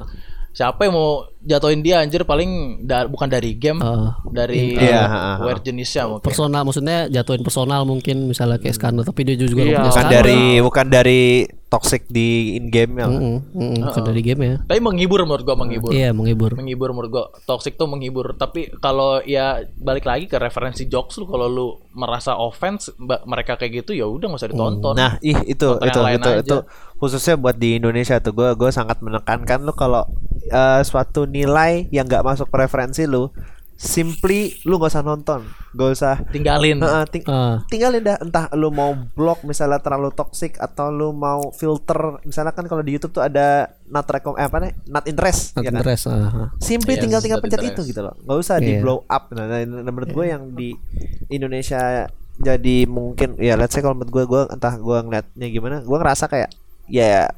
B: siapa yang mau jatuhin dia anjir paling da- bukan dari game,
A: Eh,
B: dari
C: Iya,
B: uh, wear jenisnya mungkin.
A: personal maksudnya jatuhin personal mungkin misalnya kayak Skandal tapi dia juga
B: Iya.
C: bukan
A: skandal.
C: dari bukan dari toxic di in game ya
A: Mm-mm, mm-mm, bukan dari game ya.
B: Tapi menghibur menurut gua menghibur.
A: Iya, menghibur.
B: menghibur menurut gua toxic tuh menghibur tapi kalau ya balik lagi ke referensi jokes lu kalau lu merasa offense mereka kayak gitu ya udah nggak usah ditonton
C: Nah, ih itu
B: Tonton
C: itu itu
B: aja.
C: itu khususnya buat di Indonesia tuh gue gue sangat menekankan lu kalau eh, suatu nilai yang nggak masuk preferensi lu simply lu gak usah nonton. Gak usah.
B: Tinggalin.
C: Heeh, ting-
A: Ah.
C: tinggalin dah. Entah lu mau blok misalnya terlalu toxic atau lu mau filter. Misalnya kan kalau di YouTube tuh ada not recom eh, apa nih not interest
A: Not
C: ya kan?
A: interest, ah.
C: simply
B: Yes,
C: tinggal tinggal
B: not
C: pencet
B: interest.
C: itu gitu loh. Nggak usah di
A: Iya.
C: blow up. Nah, nah, nah, menurut gue yang di Indonesia jadi mungkin ya let's say kalau menurut gue gue entah gue ngeliatnya gimana gue ngerasa kayak ya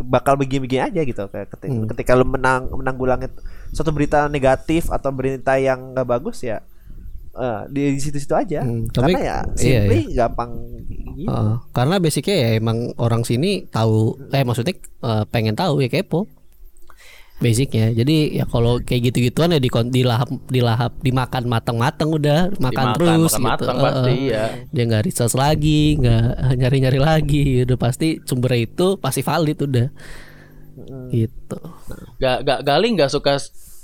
C: bakal begini-begini aja gitu kayak ketika,
A: Hmm.
C: ketika lu menang menanggulangi suatu berita negatif atau berita yang nggak bagus ya eh, di situ-situ aja
A: Hmm, tapi-
C: karena ya
A: iya,
C: simply gampang gitu.
A: Heeh. karena basicnya ya emang orang sini tahu eh maksudnya eh, pengen tahu ya kepo basicnya. Jadi ya kalau kayak gitu-gituan ya di dilahap dilahap dimakan matang-matang udah makan
B: Dimakan,
A: terus
B: makan
A: gitu.
B: matang
A: Heeh.
B: pasti, iya.
A: dia nggak research lagi nggak nyari-nyari lagi udah pasti sumbernya itu pasti valid udah. Gitu.
B: Gak gak Galing gak suka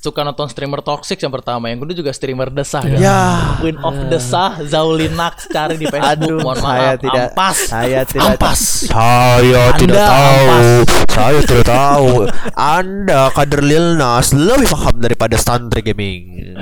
B: suka nonton streamer toxic yang pertama yang kedua juga streamer desah?
C: Ya.
B: Queen of desah Zaulinax cari di Facebook
C: Aduh,
B: mohon
C: saya
B: maaf
C: tidak
B: ampas
C: saya tidak
B: ampas
C: Saya
B: Anda
C: tidak tahu.
B: ampas.
C: Saya tidak tahu. Anda kader Lil Nas lebih paham daripada Santri Gaming.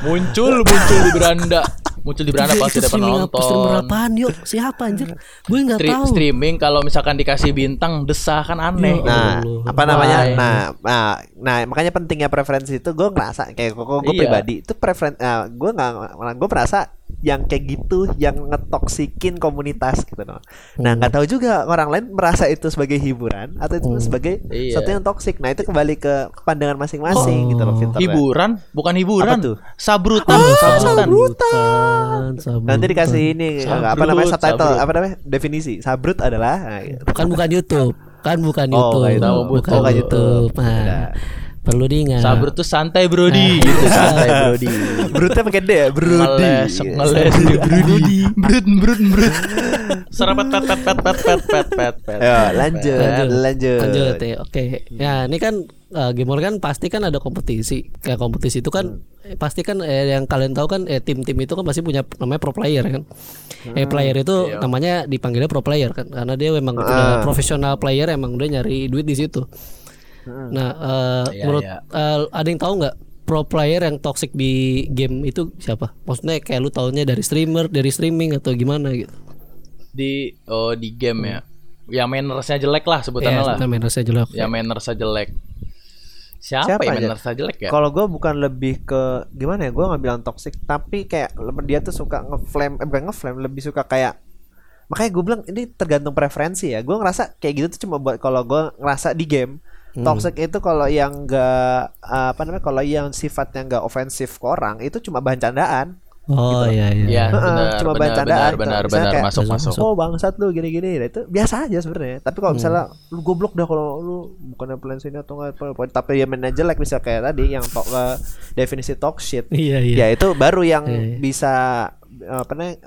B: muncul muncul di beranda muncul di beranda pasti dapat
A: streamer
B: nonton
A: apaan yuk siapa anjir gue nggak
B: Stri-
A: tahu
B: streaming kalau misalkan dikasih bintang desah kan aneh
C: Nah,
A: Allah.
C: apa namanya?
B: Why?
C: Nah, nah, nah, makanya pentingnya preferensi itu gue ngerasa kayak gue gue
B: Iya.
C: pribadi itu preferen, nah, gue nggak, gue merasa yang kayak gitu yang ngetoksikin komunitas gitu loh. Nah,
A: Hmm.
C: nggak tahu juga orang lain merasa itu sebagai hiburan atau itu sebagai
B: Iya.
C: sesuatu yang toksik. Nah, itu kembali ke pandangan masing-masing gitu loh filternya.
B: hiburan bukan hiburan
C: Apa tuh?
B: sabrutan
A: Oh,
B: sabrutan
A: sabrutan, sabrutan.
C: Nanti dikasih ini
B: Sabrut,
C: apa namanya subtitle
B: sabrut.
C: apa namanya definisi sabrut adalah nah, gitu.
A: kan bukan YouTube kan bukan
C: Oh,
A: YouTube
C: itu.
A: bukan
C: Oh,
A: YouTube
C: YouTube.
A: nah. Perlu diingat.
B: Sabrut tuh santai brody. Gitu santai brody.
C: Brutnya pakai D ya, Brudi.
B: ngeles ngeles. Brody. Brut brut brut serapet pet pet pet pet pet pet pet pet.
C: Ya, lanjut, lanjut.
A: lanjut. Ya. Oke. Ya ini kan uh, gamer kan pasti kan ada kompetisi. Kayak kompetisi itu kan eh, pasti kan eh, yang kalian tahu kan eh, tim-tim itu kan pasti punya namanya pro player kan. Eh player itu namanya dipanggilnya pro player kan karena dia memang udah profesional player emang udah nyari duit di situ nah eh,
B: Iya,
A: menurut
B: iya.
A: eh, ada yang tahu nggak pro player yang toxic di game itu siapa maksudnya kayak lu taunya dari streamer dari streaming atau gimana gitu
B: di oh di game ya yang mannersnya jelek lah sebutannya lah
A: Iya, namanya saya jelek
B: yang mannersnya jelek siapa,
C: Siapa
B: yang
C: aja?
B: mannersnya jelek ya
C: Kalau gue bukan lebih ke gimana ya, gue nggak bilang toxic, tapi kayak dia tuh suka ngeflame, eh bukan ngeflame, lebih suka kayak makanya gue bilang ini tergantung preferensi ya. Gue ngerasa kayak gitu tuh cuma buat kalau gue ngerasa di game. Toxic itu kalau yang enggak apa namanya kalau yang sifatnya enggak ofensif ke orang itu cuma bahan candaan.
A: oh iya iya
B: Iya,
C: Heeh,
B: benar,
C: cuma
B: benar,
C: bahan candaan.
B: benar, benar,
C: Misalnya
B: benar,
C: kayak,
B: masuk, masuk.
C: Oh bangsat lu gini-gini Nah, itu biasa aja sebenarnya. Tapi kalau misalnya lu goblok dah kalau lu bukannya plan sini atau enggak apa apa, tapi ya mainnya jelek bisa kayak tadi yang to- eh, definisi talk shit.
A: iya iya
C: Ya itu baru yang
A: Iya, iya.
C: bisa apa namanya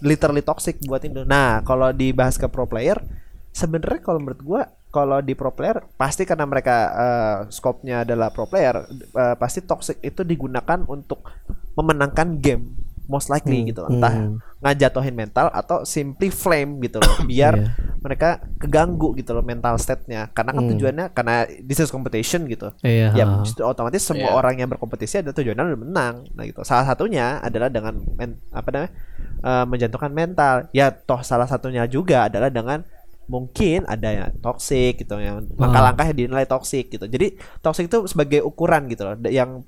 C: literally toxic buat Indo. Nah, kalau dibahas ke pro player sebenarnya kalau menurut gua kalau di pro player pasti karena mereka eh, scope-nya adalah pro player eh, pasti toxic itu digunakan untuk memenangkan game most likely
A: Hmm,
C: gitu loh. entah
A: hmm.
C: ngajatohin mental atau simply flame gitu loh [coughs] biar
A: Iya.
C: mereka keganggu gitu loh mental state-nya karena kan
A: Hmm.
C: tujuannya karena this is competition gitu
A: Iya.
C: ya otomatis semua
B: Iya.
C: orang yang berkompetisi ada tujuannya untuk menang nah gitu salah satunya adalah dengan men- apa namanya eh, menjatuhkan mental ya toh salah satunya juga adalah dengan mungkin ada yang toxic gitu yang langkah-langkah yang dinilai toxic gitu jadi toxic itu sebagai ukuran gitu loh yang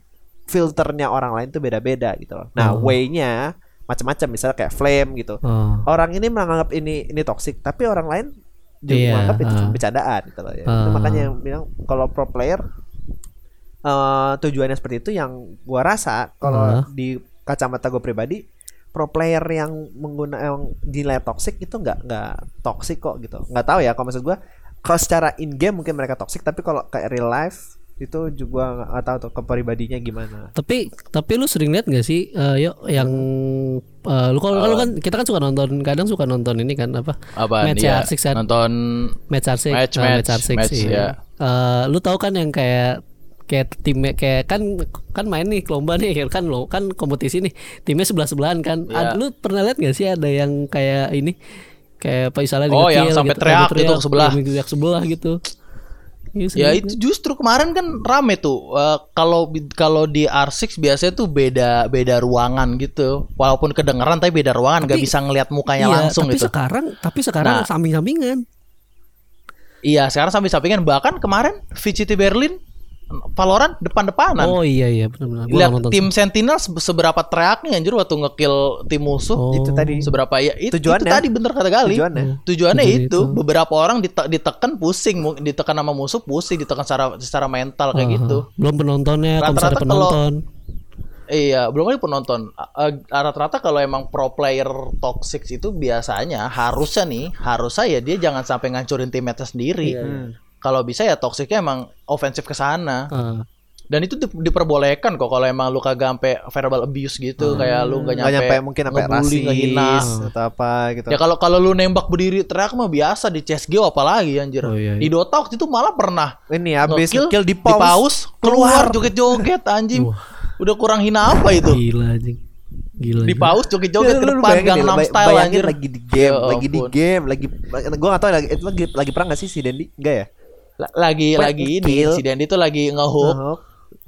C: filternya orang lain tuh beda-beda gitu loh. Nah,
A: Oh.
C: way-nya macam-macam misalnya kayak flame gitu.
A: Oh.
C: Orang ini menganggap ini ini toxic, tapi orang lain juga
A: Iya,
C: menganggap itu
A: ah.
C: bercandaan gitu loh ya. Itu
A: Ah.
C: makanya yang bilang kalau pro player eh tujuannya seperti itu yang gua rasa kalau
A: Ah.
C: di kacamata gue pribadi pro player yang menggunakan yang dinilai toxic itu nggak nggak toxic kok gitu nggak tahu ya kalau maksud gue kalau secara in game mungkin mereka toxic tapi kalau kayak real life itu juga nggak nggak tahu tuh kepribadinya gimana
A: Tapi tapi lu sering lihat gak sih eh, yuk yang eh, lu kalau kalau kan kita kan suka nonton kadang suka nonton ini kan apa
B: Apa
A: match
B: ya?
A: R6 kan
B: Nonton
A: match R6
B: Match,
A: eh,
B: match,
A: R6
B: match,
A: iya.
B: ya.
A: Eh, lu tahu kan yang kayak kayak tim kayak kan kan main nih lomba nih kan lo kan kompetisi nih timnya sebelah sebelahan kan
B: Iya.
A: Ad- lu pernah lihat gak sih ada yang kayak ini kayak apa misalnya
B: Oh, yang sampai
A: gitu,
B: teriak gitu ke sebelah.
A: teriak sebelah gitu Iya,
B: Ya itu justru kemarin kan rame tuh. Eh, Kalau bi- kalau di R6 biasanya tuh beda beda ruangan gitu. Walaupun kedengeran tapi beda ruangan
A: Tapi-
B: bisa ngelihat mukanya
A: Iya,
B: langsung
A: tapi
B: gitu.
A: sekarang tapi sekarang
B: Nah.
A: samping-sampingan
B: Iya, sekarang sampai sampingan bahkan kemarin VCT Berlin Valorant depan-depanan.
A: oh iya iya benar-benar
B: Lihat tim Sentinel se- seberapa teriaknya anjir waktu ngekill tim musuh.
A: Oh.
C: itu tadi
B: Seberapa ya itu, itu
C: Tujuannya.
B: tadi bener kata kali.
C: tujuannya
B: Tujuannya
A: Tujuannya
B: itu,
A: itu.
B: beberapa orang dite- ditekan pusing, ditekan sama musuh pusing, ditekan secara secara mental kayak
A: Ah,
B: gitu.
A: belum penontonnya kalau
B: Rata-rata kalau-
A: penonton
B: Iya, belum lagi penonton. Rata-rata kalau emang pro player toxic itu biasanya harusnya nih, harusnya ya dia jangan sampai ngancurin teammates sendiri.
C: Hmm.
B: Kalau bisa ya toksiknya emang ofensif ke sana.
A: Ah.
B: Dan itu di- diperbolehkan kok kalau emang lu kagak sampai verbal abuse gitu, kayak lu
C: nggak
B: nggak nyampe,
C: nyampe mungkin sampai
B: ngebully, ngehina.
C: rasis atau apa gitu
B: Ya kalau kalau lu nembak berdiri teriak mah biasa di CS:GO apalagi anjir.
A: Oh, iya, iya.
B: Di Dota waktu itu malah pernah
C: ini habis
B: nge-kill,
C: kill di
B: di
C: pause,
B: keluar joget-joget anjing. Udah kurang hina apa itu?
A: gila anjing gila
B: Di pause joget-joget
C: Ya,
B: ke depan Gangnam Style anjir.
C: lagi di game,
B: Ya
C: lagi di game, lagi gua gak tahu lagi itu lagi lagi perang gak sih si Dendi? Enggak ya?
B: La- Lagi
C: Wah,
B: lagi ini si Dendi tuh lagi ngehook,
C: Ngehook.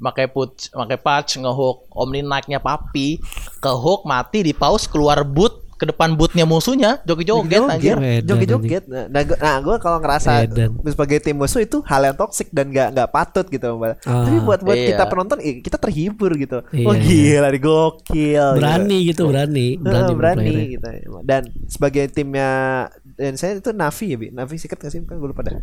B: pakai put, pakai patch ngehook Omni Knight-nya Papi, ke hook mati di pause keluar boot ke depan bootnya musuhnya joget-joget anjir.
A: Edan,
C: Joget-joget. Nah, nah, gua, nah, gua kalau ngerasa
A: Edan.
C: sebagai tim musuh itu hal yang toksik dan gak nggak patut gitu, Mbak.
A: Ah.
C: Tapi buat buat
B: Iya.
C: kita penonton kita terhibur gitu.
A: Iya,
C: oh
A: iya.
C: gila, nih gokil.
A: berani gitu berani
C: Gitu.
A: berani,
C: Heeh, berani
A: berplayernya.
C: gitu. Dan sebagai timnya dan saya itu Navi ya, Bi. Navi sikat gak sih? Kan gue lupa dah.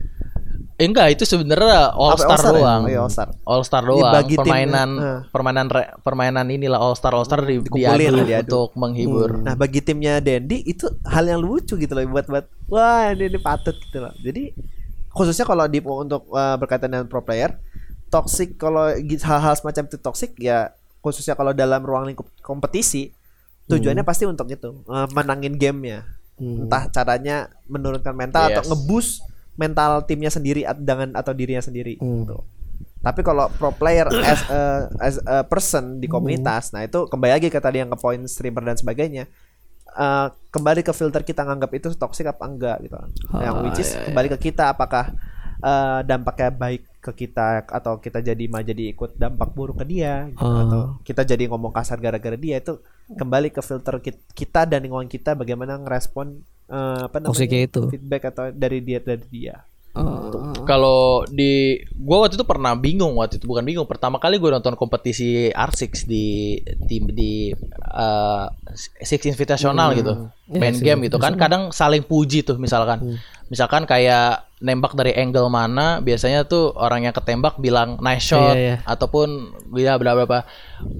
B: Eh, enggak, itu sebenarnya All Star
C: ya?
B: doang.
C: Oh, iya.
B: All Star
C: Ini
B: doang.
C: bagi tim-
B: permainan
C: eh.
B: permainan re- permainan inilah All Star All Star di, diadu
C: diadu.
B: untuk menghibur.
C: Nah bagi timnya Dendi itu hal yang lucu gitu loh buat buat wah ini, ini patut gitu loh. Jadi khususnya kalau di untuk uh, berkaitan dengan pro player, toxic kalau hal-hal semacam itu toxic ya khususnya kalau dalam ruang lingkup kompetisi tujuannya pasti untuk itu uh, menangin gamenya.
A: Hmm.
C: Entah caranya menurunkan mental atau
B: Yes.
C: Mental timnya sendiri dengan atau dirinya sendiri.
A: Hmm.
C: Gitu. Tapi kalau pro player [coughs] as a, as a person di komunitas, nah itu kembali lagi ke tadi yang ke poin streamer dan sebagainya. eh, kembali ke filter kita nganggap itu toxic apa enggak gitu. yang
A: Ah,
C: which is
A: iya,
C: kembali ke kita apakah eh, dampaknya baik ke kita atau kita jadi mah jadi ikut dampak buruk ke dia gitu.
A: Ah.
C: atau kita jadi ngomong kasar gara-gara dia itu kembali ke filter kit- kita dan lingkungan kita bagaimana ngerespon eh, apa namanya
A: itu.
C: feedback atau dari dia dari dia.
A: Ah.
B: Kalau di gua waktu itu pernah bingung waktu itu bukan bingung pertama kali gue nonton kompetisi R6 di tim di uh, Six Invitational gitu
A: Ya,
B: main
A: Six
B: game gitu kan kadang saling puji tuh misalkan
A: Hmm.
B: misalkan kayak nembak dari angle mana biasanya tuh orang yang ketembak bilang nice shot
A: Iya, iya.
B: ataupun bla bla bla.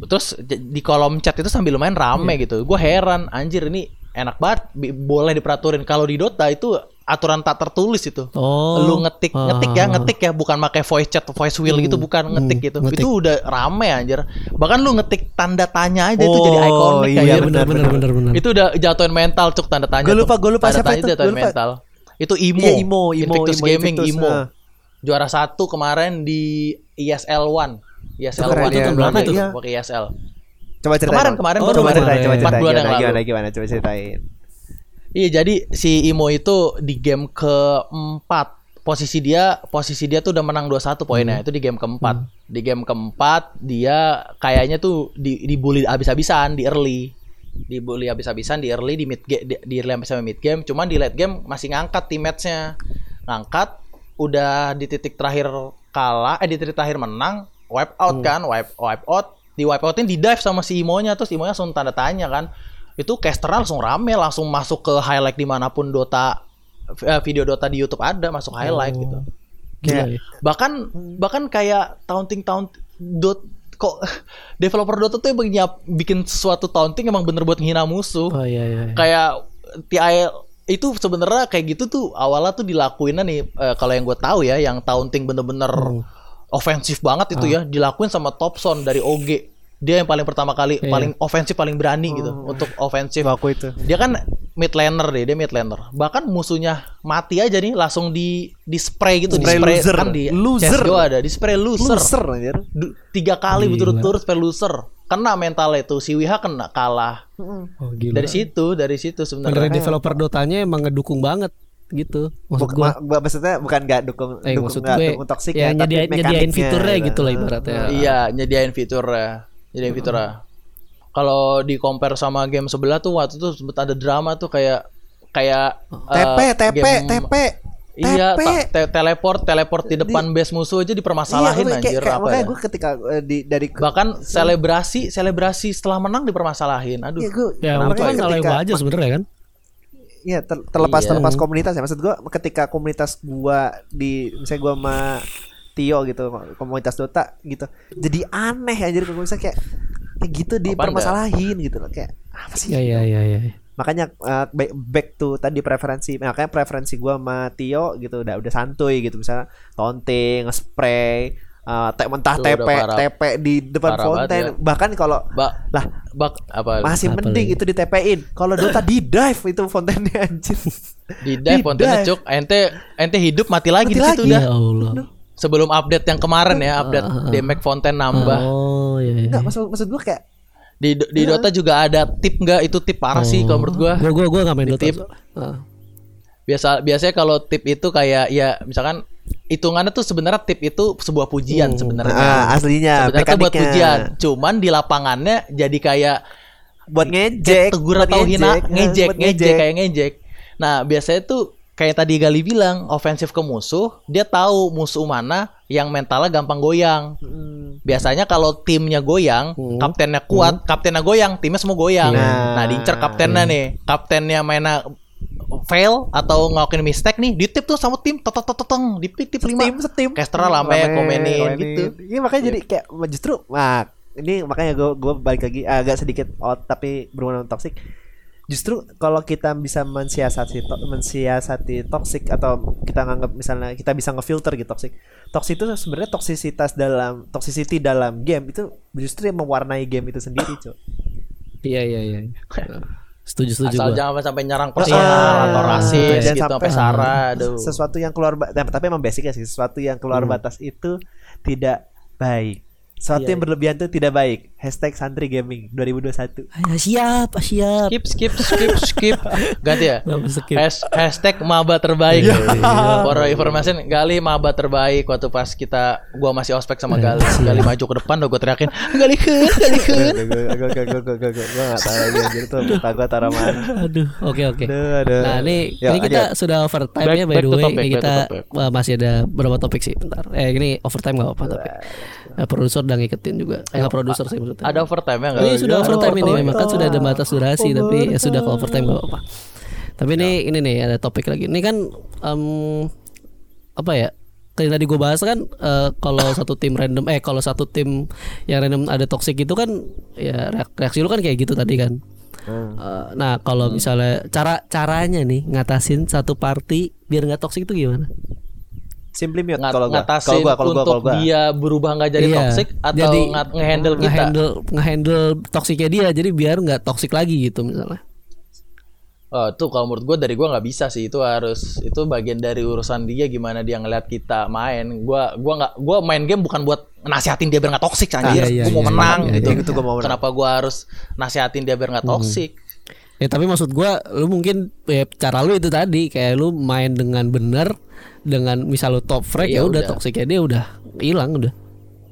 B: terus di kolom chat itu sambil lumayan rame
A: Iya.
B: gitu gue heran anjir ini enak banget bi- boleh diperaturin kalau di Dota itu aturan tak tertulis itu
A: Oh.
B: lu ngetik
A: Ah.
B: ngetik ya ngetik ya bukan pakai voice chat voice wheel gitu bukan ngetik
A: Hmm,
B: gitu
A: ngetik.
B: itu udah rame anjir bahkan lu ngetik tanda tanya aja itu jadi
C: Oh,
B: ikonik
C: iya,
B: anjir.
A: benar benar benar benar.
B: itu udah jatuhin mental cuk tanda tanya
C: Gua lupa, gua lupa
B: tanda
C: siapa
B: tanya
C: itu,
B: jatuhin
C: gua lupa.
B: mental itu Imo.
C: Iya, Imo, Imo,
B: Invictus
C: Imo,
B: Gaming
C: Invictus,
B: Imo.
C: ah.
B: juara satu kemarin di E ISL One.
C: Keren,
B: One
C: iya,
B: itu
C: keren,
B: berapa itu?
C: Iya.
B: pakai ISL
C: Coba ceritain.
B: Kemarin, kemarin,
C: oh,
B: baru
C: coba ceritain, coba ceritain. Gimana,
B: lalu.
C: gimana, gimana, coba ceritain.
B: Iya jadi si Imo itu di game keempat. Posisi dia posisi dia tuh udah menang 2-1 poinnya. Itu di game keempat. Di game keempat dia kayaknya tuh di dibully abis-abisan di early dibully abis-abisan di early di mid game di, di early sampai mid game. Cuman di late game masih ngangkat teammates-nya ngangkat udah di titik terakhir kalah eh di titik terakhir menang wipe out kan wipe wipe out. Di wipeoutin di dive sama si Imonya terus Imonya langsung tanda tanya kan. Itu caster langsung rame langsung masuk ke highlight di mana pun Dota eh, video Dota di YouTube ada masuk highlight
A: Oh.
B: gitu.
A: Gila ya.
B: bahkan bahkan kayak taunting taunt dot kok [laughs] developer Dota tuh emang nyiap bikin sesuatu taunting emang bener buat menghina musuh
A: Oh iya iya. iya.
B: kayak TIL itu sebenarnya kayak gitu tuh awalnya tuh dilakuinnya nih eh, kalau yang gue tahu ya yang taunting bener-bener
A: Hmm.
B: ofensif banget itu ya dilakuin sama Topson dari OG dia yang paling pertama kali
A: Iya.
B: paling ofensif paling berani gitu untuk ofensif
C: Aku itu.
B: dia kan mid laner deh dia mid laner bahkan musuhnya mati aja nih langsung di di spray gitu
C: Spray
B: di spray
C: loser.
B: kan di
C: Loser.
B: CSGO ada di spray loser,
C: Loser anjir.
B: Tiga kali berturut-turut spray loser kena mentalnya itu si Wiha kena kalah
A: Oh gila.
B: dari situ dari situ
A: Beneran
B: sebenarnya
A: developer Dotanya emang ngedukung banget gitu. Maksud
C: Buk-
A: gua.
C: ma- ma- maksudnya bukan nggak dukung
A: Eh,
C: dukung
A: maksud
C: nggak
A: gue
C: dukung toxic
A: ya,
C: ya,
A: nyediain, nyediain fiturnya
C: gitu.
A: gitu lah ibaratnya.
B: Iya, nyediain fiturnya. Nyediain fiturnya. Kalau di compare sama game sebelah tuh waktu itu sempet ada drama tuh kayak kayak
C: TP, TP,
B: game-
C: TP.
B: Iya, te- teleport, teleport di depan base musuh aja dipermasalahin
C: Iya,
B: anjir
C: kayak, kayak,
B: apa
C: makanya
B: ya.
C: gue ketika eh, di dari
B: Bahkan selebrasi, selebrasi setelah menang dipermasalahin. Aduh.
C: Iya, gue,
A: Ya,
C: kenapa
A: itu kan
C: ya
A: salah
C: ketika-
A: gua aja sebenarnya kan.
C: Iya, ter- terlepas
B: Iya.
C: terlepas komunitas ya. Maksud gua ketika komunitas gua di misalnya gua sama Tio gitu, komunitas Dota gitu. Jadi aneh anjir kalau misalnya kayak kayak gitu dipermasalahin gitu loh kayak apa sih?
A: Iya iya iya iya.
C: Makanya uh, back, back to tadi preferensi. Makanya preferensi gua sama Tio gitu udah udah santuy gitu misalnya taunting, spray uh, te- mentah
B: Tuh, udah
C: TP
B: parah.
C: TP di depan fountain
B: ya.
C: bahkan kalau
B: Bak,
C: lah
B: bak apa
C: masih
A: Apa
C: mending itu di TP-in kalau Dota di dive itu fountainnya anjir
B: di dive
C: Di
B: kontennya
C: dive.
B: cuk. Ente ente hidup mati lagi
C: Mati
B: di situ
C: lagi.
B: udah.
A: Ya Allah.
B: Sebelum update yang kemarin ya, update
A: Ah, ah, ah.
B: damage fonten nambah.
A: Oh iya. iya.
C: Enggak, maksud maksud gua kayak
B: Di di Dota juga ada tip nggak? Itu tip parah sih kalau menurut gua.
A: Gua gua gua enggak main
B: Di
A: Dota.
B: tip.
A: so- Ah.
B: Biasa biasanya kalau tip itu kayak ya misalkan hitungannya tuh sebenarnya tip itu sebuah pujian
A: Hmm.
B: sebenarnya.
C: ah, aslinya
B: sebenarnya buat pujian. Cuman di lapangannya jadi kayak
C: buat ngejek,
B: tegur atau hina,
C: eh,
B: ngejek, ngejek, kayak ngejek. Nah, biasanya tuh kayak tadi Gali bilang, ofensif ke musuh, dia tahu musuh mana yang mentalnya gampang goyang.
C: Hmm.
B: Biasanya kalau timnya goyang,
A: Hmm.
B: kaptennya kuat, kaptennya goyang, timnya semua goyang.
C: Iya.
B: Nah, diincer kaptennya nih. Kaptennya mainnya fail atau ngelakuin mistake nih, ditip tuh sama tim, teteng teteng, di tip lima.
C: Setim, setim.
B: Casternya lame, komenin, gitu.
C: Iya makanya jadi kayak justru nah ini makanya gue gue balik lagi agak sedikit out tapi berhubungan toxic. Justru kalau kita bisa mensiasati to- mensiasati toxic atau kita nganggap misalnya kita bisa ngefilter gitu toxic. Toxic itu sebenarnya toksisitas dalam toxicity dalam game itu justru yang mewarnai game itu sendiri, Cuk.
A: Iya iya iya. Setuju setuju
B: Asal
A: gua.
B: jangan sampai nyerang
C: Ah,
B: personal atau rasis
C: dan
B: gitu sampai sara. Aduh.
C: sesuatu yang keluar ba- tapi emang basic ya sih sesuatu yang keluar
A: Hmm.
C: batas itu tidak baik sesuatu
B: Iya,
C: yang berlebihan itu tidak baik hashtag santri gaming 2021
A: Ah, siap, siap.
B: skip skip skip skip ganti ya
A: skip.
B: Has- hashtag maba terbaik
C: Iya.
B: for information Gali maba terbaik waktu pas kita gua masih ospek sama Gali Gali maju ke depan udah gua teriakin Gali kun Gali kun
C: gue gue gue gue gue gue gue gak tahu lagi anjir tuh gue taruh mana
A: Aduh, oke oke. Nah ini,
C: Yuk,
A: ini kita sudah overtime
B: Back-
A: ya by the way.
B: topic,
A: Ini kita masih ada beberapa topik sih. Bentar. Eh ini overtime nggak apa-apa tapi uh, produser udah ngiketin juga. Eh nggak produser sih maksudnya.
B: ada overtime ya nggak
A: Ini sudah
C: Iya,
A: overtime ini memang kan sudah ada batas durasi tapi ya sudah ke overtime nggak apa-apa. Tapi ini ini nih ada topik lagi. Ini kan em, apa ya? Kayak tadi gue bahas kan eh, kalau [coughs] satu tim random eh kalau satu tim yang random ada toxic itu kan ya reak- reaksi lu kan kayak gitu tadi kan.
C: Hmm.
A: Eh, nah kalau misalnya cara caranya nih ngatasin satu party biar nggak toxic itu gimana?
C: Simply mute
B: Ngat-
C: kalau gue
B: ngatasin
C: kalau gue kalau gue
B: untuk
C: kalau gue
B: dia berubah nggak jadi
A: Iya,
B: toxic atau
A: jadi
B: nge- ngehandle kita
A: Ngehandle ngehandle toksiknya dia jadi biar nggak toxic lagi gitu misalnya.
B: Oh, tuh kalau menurut gue dari gue nggak bisa sih itu harus itu bagian dari urusan dia gimana dia ngeliat kita main. Gua gua nggak gua main game bukan buat nasihatin dia biar nggak toksik anjir.
A: iya,
B: gue mau
A: iya,
B: menang
A: iya,
B: gitu.
A: iya,
C: itu gua mau menang.
B: Kenapa gua harus nasihatin dia biar nggak toksik?
A: Ya tapi maksud gua lu mungkin ya, cara lu itu tadi kayak lu main dengan benar dengan misal lu top frag ya udah
B: udah.
A: toksiknya dia udah hilang udah.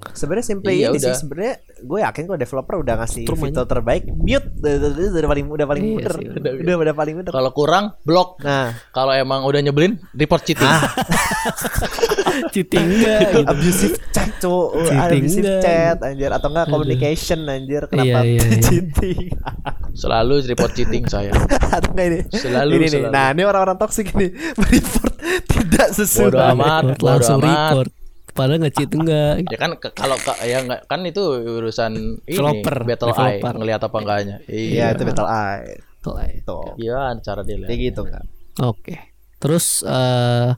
C: Sebenarnya simple
B: Iya,
C: ini sih. sebenarnya gue yakin kok developer udah ngasih
A: Terus
C: fitur terbaik. Mute. Udah, udah, udah, udah paling udah paling
A: Iya
C: bener udah, udah, udah paling bener.
B: Kalau kurang blok.
C: Nah,
B: Kalau emang udah nyebelin report cheating.
C: Ah. [laughs]
A: cheating [laughs] enggak gitu.
C: abusive chat cowok.
A: Cheating
C: abusive chat anjir. Atau enggak communication anjir. Kenapa
A: Iya, iya, iya. [laughs]
C: cheating?
B: Selalu report cheating saya.
C: atau enggak ini?
B: Selalu,
C: ini nih
B: selalu.
C: nah ini orang-orang toksik ini. Report tidak sesuai.
B: Bodoh amat,
A: Report,
B: bodo
A: langsung
B: amat.
A: report padahal nge-cheat enggak
B: Ya kan ke- kalau ke- ya nggak kan itu urusan ini
A: Developer,
B: battle eye ngelihat apa enggaknya.
C: iya itu battle eye
A: Tuh,
C: tuh
B: Iya, cara dia lihat.
C: kayak gitu enggak
A: Oke. Terus eh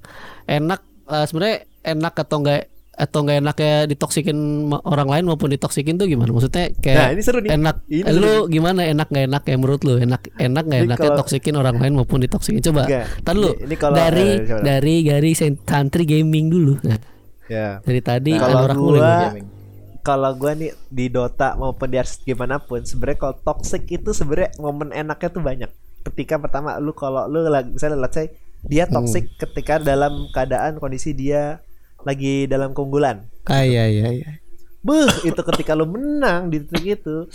A: enak eh, sebenarnya enak atau enggak atau enggak enaknya ditoksikin orang lain maupun ditoksikin tuh gimana? Maksudnya kayak
C: Nah, ini seru nih.
A: enak
C: Ini
A: eh, lu gimana enak nggak enak ya menurut lu? Enak enak nggak enaknya
C: kalau-
A: toksikin orang lain maupun ditoksikin? Coba.
C: Enggak.
A: Tar lu
C: Ini- ini kalau-
A: dari
C: eh,
A: dari dari santri gaming dulu. Nah, [laughs]
C: ya
A: dari tadi
C: Nah, kalau gua- kalau gua nih di Dota maupun di gimana pun sebenarnya kalau toxic itu sebenarnya momen enaknya tuh banyak ketika pertama lu kalau lu lagi misalnya let's say dia
A: Hmm.
C: toxic ketika dalam keadaan kondisi dia lagi dalam keunggulan
A: Ah iya iya iya.
C: Beuh, itu ketika lu menang di titik itu.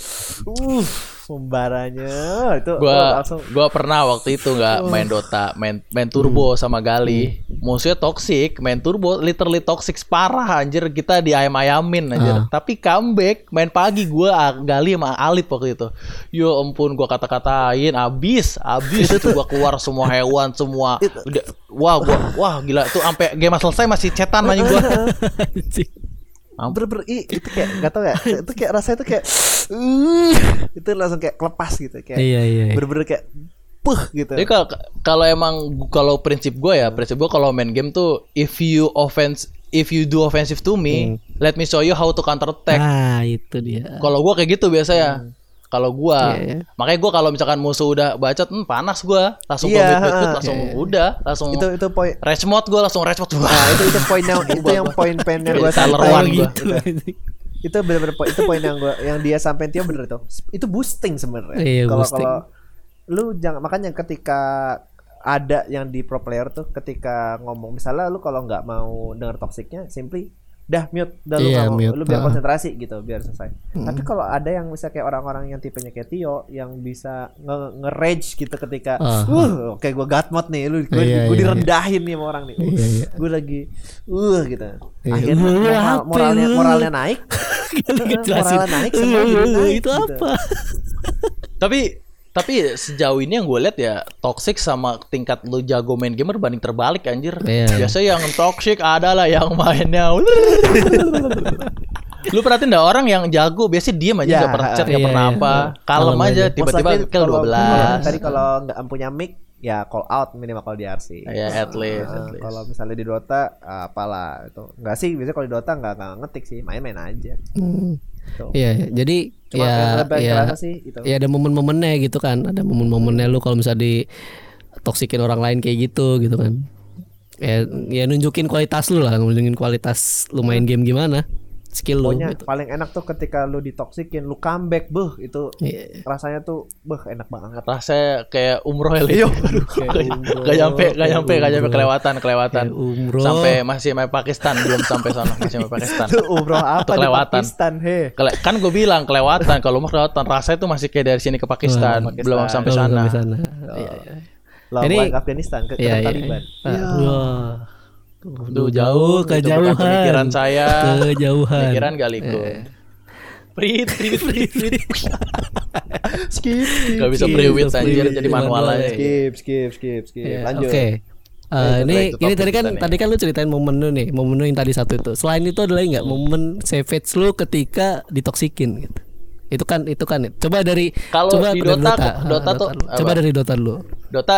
C: Uh, pembaranya itu oh,
B: Gua
C: langsung
B: gua pernah waktu itu nggak main Dota, main main turbo sama Gali. Musuhnya toxic, main turbo literally toxic parah anjir kita di ayam-ayamin anjir.
A: Ah.
B: Tapi comeback main pagi gua ah, Gali sama Alip waktu itu. Yo ampun gua kata-katain abis, abis itu gua keluar semua hewan semua. Udah, wah gua wah gila tuh sampai game selesai masih cetan aja gua. [laughs]
C: ber ber i- itu kayak gak tau ya [laughs] itu kayak rasanya itu kayak uh, itu langsung kayak kelepas gitu kayak
A: Iya iya. iya.
C: bener-bener kayak puh gitu
B: Jadi kalau kalau emang kalau prinsip gue ya, prinsip gue kalau main game tuh if you offense if you do offensive to me, let me show you how to counter attack.
A: Ah itu dia.
B: Kalau gue kayak gitu biasa ya. Kalau gue,
A: Iya, iya.
B: makanya gue kalau misalkan musuh udah bacot, hmm, panas gue, langsung beat, beat,
C: ha,
B: langsung
A: iya, iya.
B: udah, langsung
C: itu itu poin
B: rage mode gue langsung rage mode.
C: nah itu itu poin yang itu yang poin poin yang
B: Tyler
C: sampai
B: One
C: gitu
B: gua.
C: itu bener-bener poin itu poin yang gua yang dia sampein Tio bener itu itu boosting sebenarnya
A: Iya,
C: kalau kalau lu jangan makanya ketika ada yang di pro player tuh ketika ngomong misalnya lu kalau nggak mau denger toksiknya simply dah mute dah lu mau-
A: mute.
C: lu biar
A: Ah.
C: konsentrasi gitu biar selesai tapi kalau ada yang misalnya kayak orang-orang yang tipenya kayak Tio yang bisa nge, nge-rage gitu ketika
A: Ah.
C: uh oke gua god mode nih lu
A: Iya,
C: gua
A: iya,
C: direndahin nih sama orang nih Uh,
A: Iya, iya.
C: gue lagi uh gitu
A: Iya.
C: akhirnya
A: Uh,
C: moral- moralnya moralnya naik [laughs]
A: Lu ngejelasin.
C: moralnya naik semua
A: Eh,
C: naik,
A: itu
C: gitu.
A: apa? [laughs]
B: tapi tapi sejauh ini yang gue lihat ya toxic sama tingkat lu jago main gamer banding terbalik anjir.
A: Iya.
B: Biasa yang toxic adalah yang mainnya. lu perhatiin dah orang yang jago biasanya diem aja
C: Ya,
B: gak pernah chat
A: iya,
B: gak pernah
A: iya.
B: apa.
A: Kalem
B: Kalem aja
A: aja.
B: tiba-tiba kill
C: kalau-
B: 12.
C: Tadi kalau nggak punya mic ya call out minimal kalau di RC.
B: Ya at least,
C: Nah,
B: at least.
C: kalau misalnya di Dota apalah itu nggak sih biasanya kalau di Dota nggak nggak ngetik sih main-main aja.
A: Hmm.
C: Tuh.
A: Iya, jadi
C: Cuma
A: ya ya
C: sih itu.
A: ya ada momen-momennya gitu kan ada momen-momennya lu kalau misalnya di toksikin orang lain kayak gitu gitu kan ya ya nunjukin kualitas lu lah nunjukin kualitas lu main game gimana skill lu
C: Pokoknya
A: gitu
C: paling enak tuh ketika lu ditoksikin, lu comeback, beuh itu
A: Iya.
C: rasanya tuh beuh enak banget.
B: Rasanya kayak umroh ya.
C: Iya, [laughs]
B: Aduh,
C: kayak
B: gak,
C: umroh,
B: nyampe, gak
A: kayak
B: nyampe, gak nyampe
A: umroh.
B: kelewatan, kelewatan.
A: Umroh.
B: Sampai masih main Pakistan, belum sampai sana, masih main Pakistan. [laughs]
C: Umroh apa di
B: kelewatan.
C: Pakistan, he.
B: Kele- kan gue bilang kelewatan kalau mau kelewatan rasanya itu masih kayak dari sini ke Pakistan,
C: Pakistan.
B: belum sampai sana.
A: sampai sana. Iya, iya.
C: Lawan
A: Ini-
C: Afghanistan ke, ke
A: Iya, iya.
B: Duh, jauh,
A: kejauhan.
B: pemikiran saya.
A: Kejauhan.
B: Pikiran galiku. Prit, prit, prit, prit. [laughs]
C: skip, skip,
B: Gak bisa priwit anjir jadi manual aja.
C: skip, skip, skip, skip.
A: Iya,
C: Lanjut.
A: Oke. Eh, ini
B: baik, itu
A: ini
B: topik
A: tadi kan
B: nih.
A: tadi kan lu ceritain momen lu nih, momen lu yang tadi satu itu. Selain itu ada lagi nggak momen savage lu ketika ditoksikin gitu. Itu kan itu kan coba dari
B: Kalau
A: coba
B: di
A: dari
B: Dota,
A: Ah,
B: Dota tuh
A: dulu.
B: apa?
A: coba dari Dota dulu.
B: Dota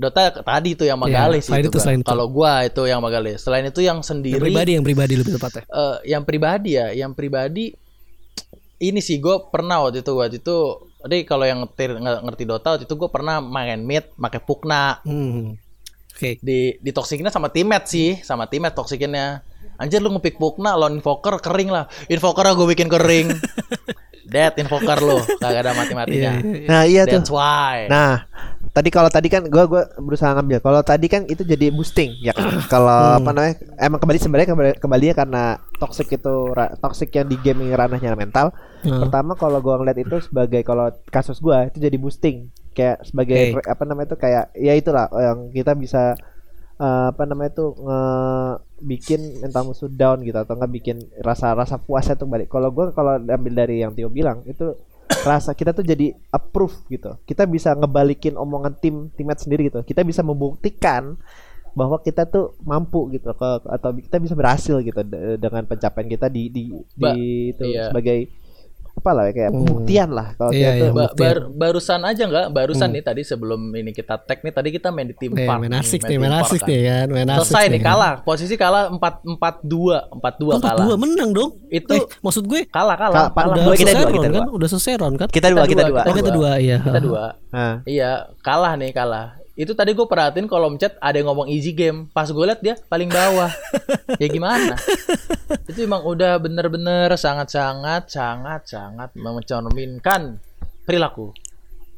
B: Dota tadi itu yang
A: Iya,
B: sih
A: selain
B: itu
A: itu,
B: kan. Kalau gua itu yang Magali. Selain itu yang
A: Yang
B: sendiri
A: pribadi yang pribadi lebih tepatnya.
B: eh, yang pribadi ya, yang pribadi ini sih gue pernah waktu itu waktu itu Jadi kalau yang ngerti, ngerti Dota waktu itu gue pernah main mid pakai Pukna
A: Hmm. Oke.
B: di di toksikinnya sama teammate sih sama teammate toksikinnya anjir lu ngepick Pukna lo invoker kering lah invoker gue bikin kering [laughs] dead invoker lo kagak ada mati matinya
C: Nah, iya tuh.
B: that's why
C: Nah, tadi kalau tadi kan gua gua berusaha ngambil. Kalau tadi kan itu jadi boosting ya kan. [coughs] kalau apa namanya? Emang kembali sebenarnya kembali kembalinya karena toxic itu toxic yang di gaming ranahnya mental.
A: Hmm.
C: Pertama kalau gua ngeliat itu sebagai kalau kasus gua itu jadi boosting kayak sebagai
A: Oke.
C: apa namanya itu kayak ya itulah yang kita bisa eh, apa namanya itu nge bikin mental musuh down gitu atau nggak bikin rasa rasa puasnya tuh balik. Kalau gua kalau ambil dari yang Tio bilang itu rasa kita tuh jadi approve gitu. Kita bisa ngebalikin omongan tim teammate sendiri gitu. Kita bisa membuktikan bahwa kita tuh mampu gitu ke, atau kita bisa berhasil gitu de- dengan pencapaian kita di di,
B: Ba-
C: di itu
B: iya.
C: sebagai apa lah kayak
A: Hmm.
C: pembuktian lah kalau
A: Iya, iya.
B: Ba- bar- barusan aja nggak barusan
A: Hmm.
B: nih tadi sebelum ini kita tag nih tadi kita main di tim
A: Eh,
B: park
A: main
B: nih,
A: asik nih,
B: tim
A: main asik
B: kan.
A: nih kan, main asik.
B: selesai nih
A: kan.
B: kalah posisi kalah empat empat dua empat dua
A: Empat
B: kalah
A: dua menang dong.
B: Itu-
A: eh, maksud gue
B: kalah kalah
C: Kal-
B: kalah
A: udah
C: dua, kita dua, kita
A: kan?
C: dua.
A: Udah selesai round kan?
C: kita dua kita dua
A: Oh, kita dua, iya.
B: kita dua iya kalah nih kalah itu tadi gue perhatiin kolom chat ada yang ngomong easy game pas gue liat dia paling bawah ya gimana [laughs] itu emang udah bener-bener sangat-sangat sangat-sangat mencerminkan perilaku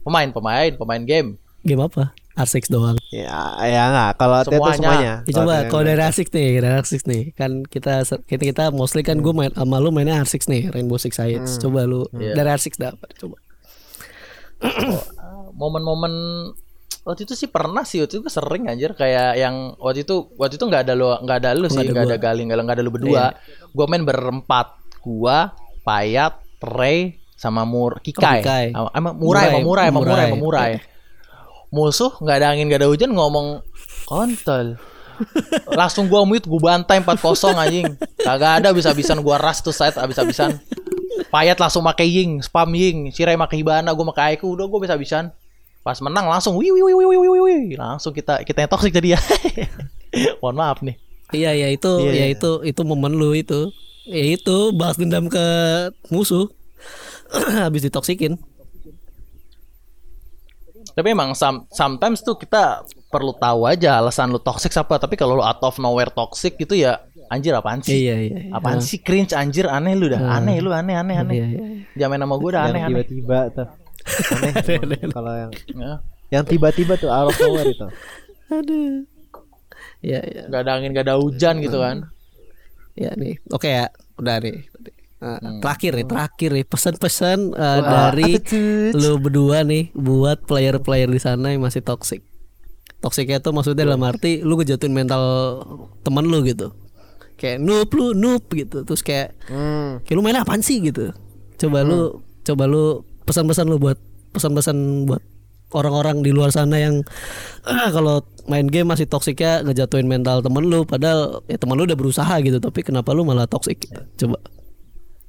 B: pemain-pemain pemain game
A: Game apa? R6 doang.
C: ya ya nggak kalau itu
B: Semuanya.
C: semuanya.
A: Ya, coba
C: Kalau
A: dari R6 nih, dari R6 nih, kan kita kita, kita mostly kan gue main sama lu mainnya R6 nih, Rainbow Six Siege. Coba lu
B: Iya.
A: dari R6 dapat coba.
B: momen-momen waktu itu sih pernah sih waktu itu gue sering anjir. Kayak yang waktu itu waktu itu nggak ada lo nggak ada lu sih nggak ada
A: gua.
B: galing nggak ada- lu berdua. Gue main berempat. Gua payat Ray sama Mur Kikai,
A: Oh, Kikai.
B: Sama- Murai sama Murai sama Murai sama Murai. Musuh nggak ada angin nggak ada hujan ngomong kontol. Langsung gua mute gua bantai 4-0 anjing. Kagak ada bisa-bisan gua rush tuh side abis-abisan payat langsung make ying spam ying. Shirai make hibana gua make aiku udah gua bisa-bisan pas menang langsung wih wih wih wih wih wih, wih langsung kita kita yang toxic jadi ya [laughs] mohon maaf nih
A: Iya ya itu
C: Iya,
A: ya
C: iya.
A: itu itu momen lu itu. Ya itu balas dendam ke musuh. [clears throat] Habis ditoksikin.
B: tapi emang some- sometimes tuh kita perlu tahu aja alasan lu toxic apa tapi kalau lu out of nowhere toxic gitu ya anjir apaan sih
A: Iya iya. iya.
B: apaan sih cringe anjir aneh lu dah
A: Hmm.
B: aneh lu aneh aneh aneh
A: Iya iya.
B: Jangan main sama gue dah aneh aneh
C: tiba-tiba tuh aneh kalau yang
B: Ya.
C: yang tiba-tiba tuh out of nowhere itu
A: Aduh. Iya iya.
B: Gak ada angin gak ada hujan gitu kan
A: Ya nih. Oke ya, udah nih. Nah,
B: Hmm.
A: Terakhir nih, terakhir nih pesan-pesan uh, dari lu berdua nih buat player-player di sana yang masih toxic. Toksiknya tuh maksudnya dalam arti lu ngejatuhin mental temen lu gitu. Kayak noob lu noob gitu. Terus kayak
C: hmm.
A: kayak lu main apaan sih gitu. Coba lu coba lu pesan-pesan lu buat pesan-pesan buat orang-orang di luar sana yang ah, kalau main game masih toksiknya ngejatuhin mental temen lu padahal ya temen lu udah berusaha gitu tapi kenapa lu malah toksik? Gitu. coba.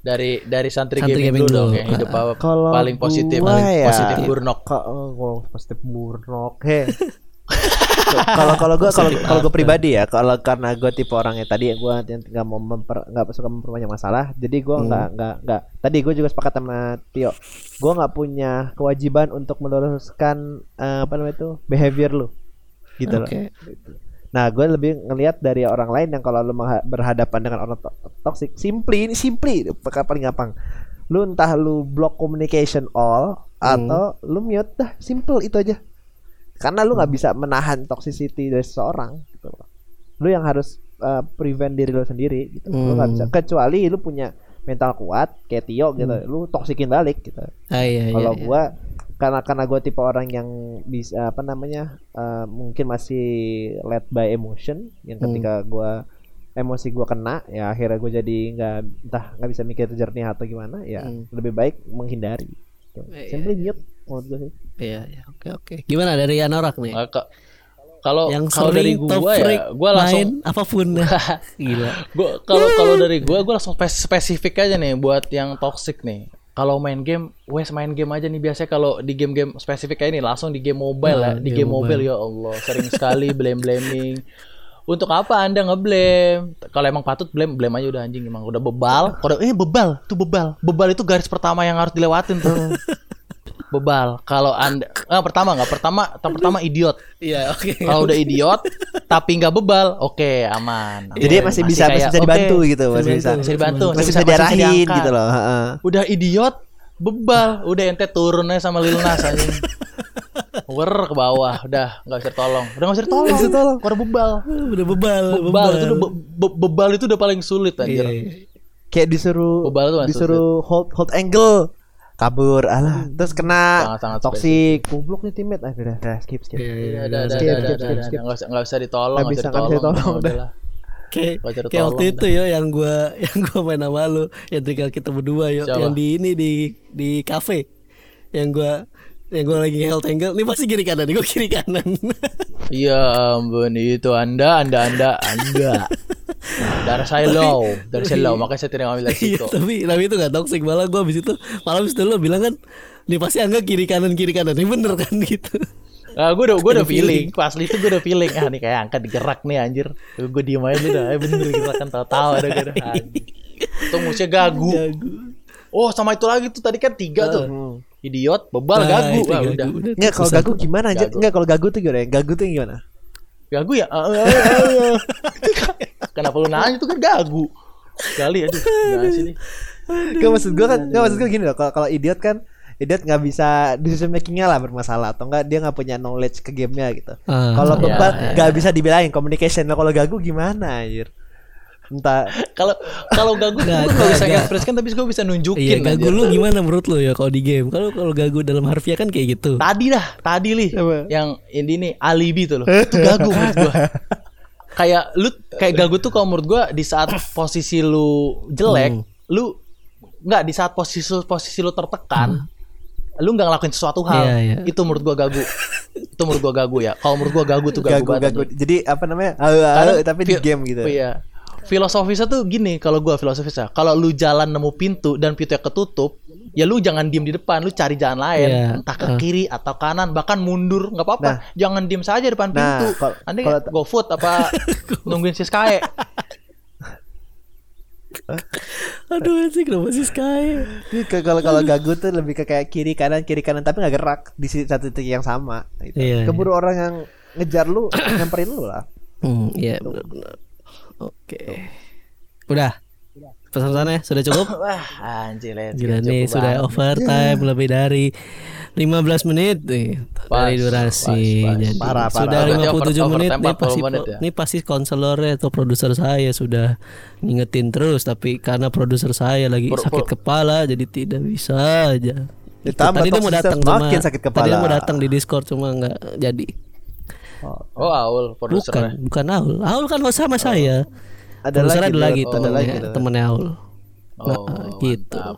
B: Dari dari santri,
A: Santri
B: gaming,
A: gaming
B: dulu dong ya Hidup apa-
C: Kalau
B: paling positif paling
C: ya-
B: Positif burnok
C: Ka- oh, kalau positif burnok he [laughs] [laughs] kalau kalau gue kalau kalau gue pribadi ya kalau karena gue tipe orangnya tadi gue yang nggak mau memper nggak suka memperbanyak masalah jadi gue
A: Hmm.
C: nggak nggak nggak tadi gue juga sepakat sama Tio gue nggak punya kewajiban untuk meluruskan eh, apa namanya itu behavior lu gitu loh
A: Oke.
C: Nah, gue lebih ngelihat dari orang lain yang kalau lu berhadapan dengan orang to- toxic, simply ini simply paling paling gampang. Lu entah lu block communication all
A: Hmm.
C: atau lu mute dah, simple itu aja. Karena lu nggak
A: Hmm.
C: bisa menahan toxicity dari seseorang gitu loh. Lu yang harus uh, prevent diri lu sendiri gitu. Lu nggak
A: Hmm.
C: bisa kecuali lu punya mental kuat kayak Tio gitu. Lu toksikin balik gitu.
A: ah, iya, iya,
C: Kalau
A: iya.
C: gua karena karena gue tipe orang yang bisa apa namanya eh, mungkin masih led by emotion yang
A: Hmm.
C: ketika gua emosi gua kena ya akhirnya gue jadi nggak entah nggak bisa mikir jernih atau gimana ya
A: Hmm.
C: lebih baik menghindari gitu.
A: Iya,
C: simply mute menurut gue sih.
A: Iya iya. Oke oke. Gimana dari Anorak nih?
B: Ke- Kalau
A: yang
B: kalau dari gua ya Gue langsung
A: main apa pun. [laughs] Gila.
B: Gua kalau kalau dari gua gua langsung spes- spesifik aja nih buat yang toxic nih. Kalau main game, wes main game aja nih biasanya kalau di game-game spesifik kayak ini langsung di game mobile
A: Nah,
B: ya, di
A: game
B: game mobile ya Allah, sering sekali blame-blaming. Untuk apa Anda ngeblame? Kalau emang patut blame, blame aja udah anjing. Emang udah bebal. Kalau eh bebal, tuh bebal. Bebal itu garis pertama yang harus dilewatin tuh. [laughs] bebal. Kalau Anda ah, pertama nggak pertama, pertama idiot.
A: iya oke
B: Kalau udah idiot tapi nggak bebal, oke aman.
C: jadi
B: Aman.
C: masih bisa masih
B: kayak,
C: bisa
B: oke,
C: dibantu gitu masih
A: bisa
C: bisa
A: dibantu.
B: Bisa dibantu,
C: masih bisa diarahin
B: diangkat.
C: gitu loh heeh.
B: Udah idiot, bebal, udah ente turun aja sama Lil Nas anjing. Wer ke bawah, udah nggak bisa tolong. Udah nggak bisa tolong.
C: Nggak bisa tolong.
B: Udah bebal.
A: Udah bebal,
B: Bebal itu udah be- be- bebal itu udah paling sulit anjir.
A: Iya.
C: Kayak disuruh
B: Bebal tuh
C: disuruh hold hold angle kabur alah. Terus kena
B: Sangat-sangat
C: toxic. Goblok nih teammate. Ah udah udah skip skip.
A: Iya, iya,
B: Udah, udah, udah,
C: skip,
B: udah,
C: skip,
B: udah,
C: skip,
B: udah.
C: skip.
B: Nggak usah, ditolong,
C: Nggak bisa,
B: usah
C: nggak bisa
B: ditolong.
C: ditolong, udah.
A: Kayak waktu itu ya yang gua [laughs] yang gua main sama lu yang tinggal kita berdua yo.
B: Siapa?
A: yang di ini di di kafe yang gua yang gua lagi health angle. Ini pasti kiri kanan gua kiri kanan. [laughs]
B: Iya ampun itu anda anda anda anda [laughs] darah saya low darah saya low makanya saya tidak ngambil dari
A: iya
B: situ
A: tapi tapi itu gak toxic malah gua habis itu malah habis itu lu bilang kan ini pasti angga kiri kanan kiri kanan ini bener kan gitu
B: Nah, gue udah gue udah
A: Ada
B: feeling pas itu gue udah feeling ah nih kayak angkat digerak nih anjir gue diem aja udah eh, bener gerakan tahu-tahu ada ada itu musuhnya gagu
A: Gagu.
B: oh sama itu lagi tuh tadi kan tiga tuh
C: Hmm.
B: idiot bebal
A: Nah,
B: gagu ah,
A: gagu.
B: udah
C: Nggak kalau gagu gimana aja?
B: Gagu.
C: Nggak kalau gagu tuh gimana? Gagu tuh gimana?
B: gagu ya Ah, ah, ah, ah. [laughs] kenapa lu nanya itu kan gagu kali aduh gimana sih nih
C: Gak maksud gue kan, gak maksud gue gini loh. Kalau kalau idiot kan, idiot nggak bisa decision makingnya lah bermasalah atau enggak dia nggak punya knowledge ke gamenya gitu.
A: Ah,
C: kalau bebal
B: iya.
C: nggak bisa dibilangin communication. Nah, kalau gagu gimana anjir? Entah
B: kalau kalau gagu gue
A: Nggak,
B: nggak bisa
A: nggak.
B: ekspresikan tapi gue bisa
A: Iya
B: nunjukin
A: gagu lu gimana menurut lu ya kalau di game kalau kalau gagu dalam harfiah kan kayak gitu
B: Tadi dah, tadi li
C: Apa?
B: yang ini nih alibi tuh loh. [laughs] Itu gagu menurut gua. [laughs] kayak lu kayak gagu tuh kalau menurut gua di saat posisi lu jelek, lu nggak di saat posisi posisi lu tertekan, lu nggak ngelakuin sesuatu hal.
A: Iya, iya.
B: Itu menurut gua gagu. [laughs] itu menurut gua gagu ya. Kalau menurut gua gagu tuh gagu,
C: gagu
B: banget.
C: gagu.
B: anjing.
C: Jadi apa namanya? Halo, halo, tapi di game gitu.
B: Iya. Filosofisnya tuh gini kalau gua filosofisnya, kalau lu jalan nemu pintu dan pintunya ketutup, ya lu jangan diem di depan, lu cari jalan lain,
A: Iya.
B: entah ke kiri atau kanan, bahkan mundur nggak apa-apa.
C: Nah.
B: jangan diem saja depan
C: Nah,
B: pintu.
C: kal-
B: Anda
C: kalau-
B: go food apa [laughs] nungguin si Sky? [laughs]
A: aduh sih kenapa sih Sky
C: kalau kalau gagu tuh lebih ke kayak kiri kanan kiri kanan tapi nggak gerak di si- satu titik yang sama. Gitu.
A: Iya,
C: Keburu orang yang ngejar lu, [coughs] nyamperin lu lah.
A: Hmm, iya benar-benar. Oke. Udah. Pesan-pesannya sudah cukup? [laughs]
B: Wah, anjir
A: Gila nih
B: cukup
A: sudah
B: banget.
A: overtime [laughs] lebih dari 15 menit nih
B: Pas,
A: dari durasi.
B: pas, pas.
A: Jadi
C: Parah, parah.
A: sudah
B: Berarti
A: 57
B: over-
A: menit nih pasti
B: 40 menit ya?
A: ini pasti konselornya atau produser saya sudah ngingetin terus tapi karena produser saya lagi
B: Pro-
A: sakit kepala jadi tidak bisa aja.
C: Ditambah
A: Tadi dia mau datang cuma
C: sakit
A: tadi dia mau
C: kepala.
A: datang di Discord cuma nggak jadi.
B: Oh, Aul
A: Bukan,
B: produsernya.
A: bukan Aul. Aul kan sama saya.
C: Ada
A: Produser
C: lagi
A: ada lagi
C: ada
A: temennya,
C: lagi tuh.
A: temennya Aul. Nah,
B: Oh,
A: gitu.
B: mantap.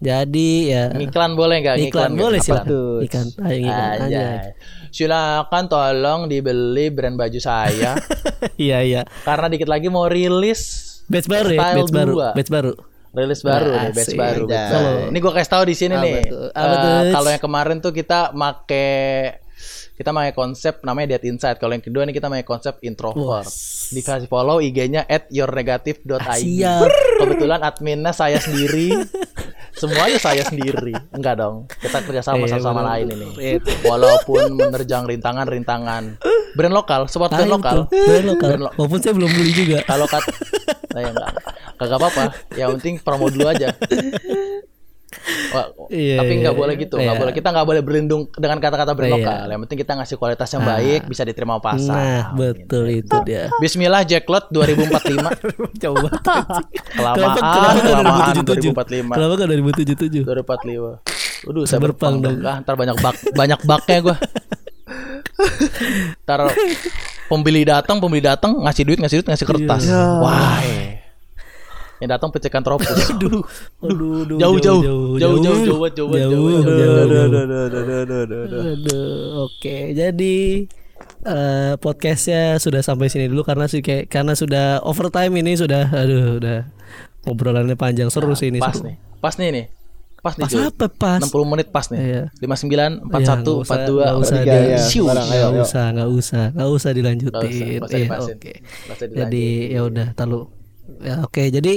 A: Jadi ya
B: Iklan boleh nggak?
A: iklan boleh
C: tuh?
A: Iklan, ayo iklan aja.
B: Silakan tolong dibeli brand baju saya [laughs]
A: Iya iya.
B: karena dikit lagi mau rilis
A: Batch baru ya, batch baru, batch baru.
B: rilis baru
A: Nah,
B: nih, batch
A: asik.
B: baru. batch baru. Ini gue kasih tahu di sini
A: Apa
B: nih.
A: tuh?
B: kalau yang kemarin tuh kita make kita pakai konsep namanya Dead Inside. Kalau yang kedua nih kita pakai konsep introvert. Dikasih follow IG-nya at yournegative.id.
A: Siap.
B: Kebetulan adminnya saya sendiri. [laughs] Semuanya saya sendiri. Enggak dong. Kita kerjasama sama sama
A: bener.
B: lain ini.
A: Iya.
B: Walaupun menerjang rintangan-rintangan. Brand lokal, support
A: Ah,
B: brand lokal.
A: Brand lokal.
B: Brand lo-
A: Walaupun saya belum beli juga.
B: Kalau kat nah, ya enggak. Kagak apa-apa. Yang penting promo dulu aja. Wah,
A: Iya,
B: tapi nggak
A: iya.
B: boleh gitu, nggak
A: Iya.
B: boleh kita nggak boleh berlindung dengan kata-kata brand
A: Iya.
B: lokal. Yang penting kita ngasih kualitas yang baik, bisa diterima pasar.
A: Nah, betul itu dia.
B: Bismillah Jacklot 2045.
A: Coba.
B: Kelamaan, kelamaan
A: 2077?
B: 2045.
A: Kenapa kan 2077?
B: 2045. Waduh, saya berpang
A: dong.
B: Ah, ntar banyak bak banyak baknya gua. [laughs] ntar pembeli datang, pembeli datang ngasih duit, ngasih duit, ngasih kertas.
C: Iya.
B: Wah. Yang datang pecekan tropus. [laughs]
A: Aduh, aduh, aduh,
B: Jauh, jauh. Jauh, jauh, jauh, jauh, jauh,
A: jauh, oke. Jadi eh podcastnya sudah sampai sini dulu karena sih kayak karena sudah overtime ini sudah aduh udah obrolannya panjang seru sih ini
B: Pas
A: seru.
B: nih. Pas nih nih. Pas nih.
A: Pas
B: cuy.
A: apa pas?
B: 60 menit pas nih.
A: Iya.
B: 59 41
A: Ya, nggak usah-
B: 42
A: nggak usah
B: 43.
C: di-
B: Siu.
C: barang, ayo,
A: Nggak usah, nggak usah, nggak usah dilanjutin.
B: Nggak usah
A: Iya, oke. Jadi ya udah, tahu. Ya oke, jadi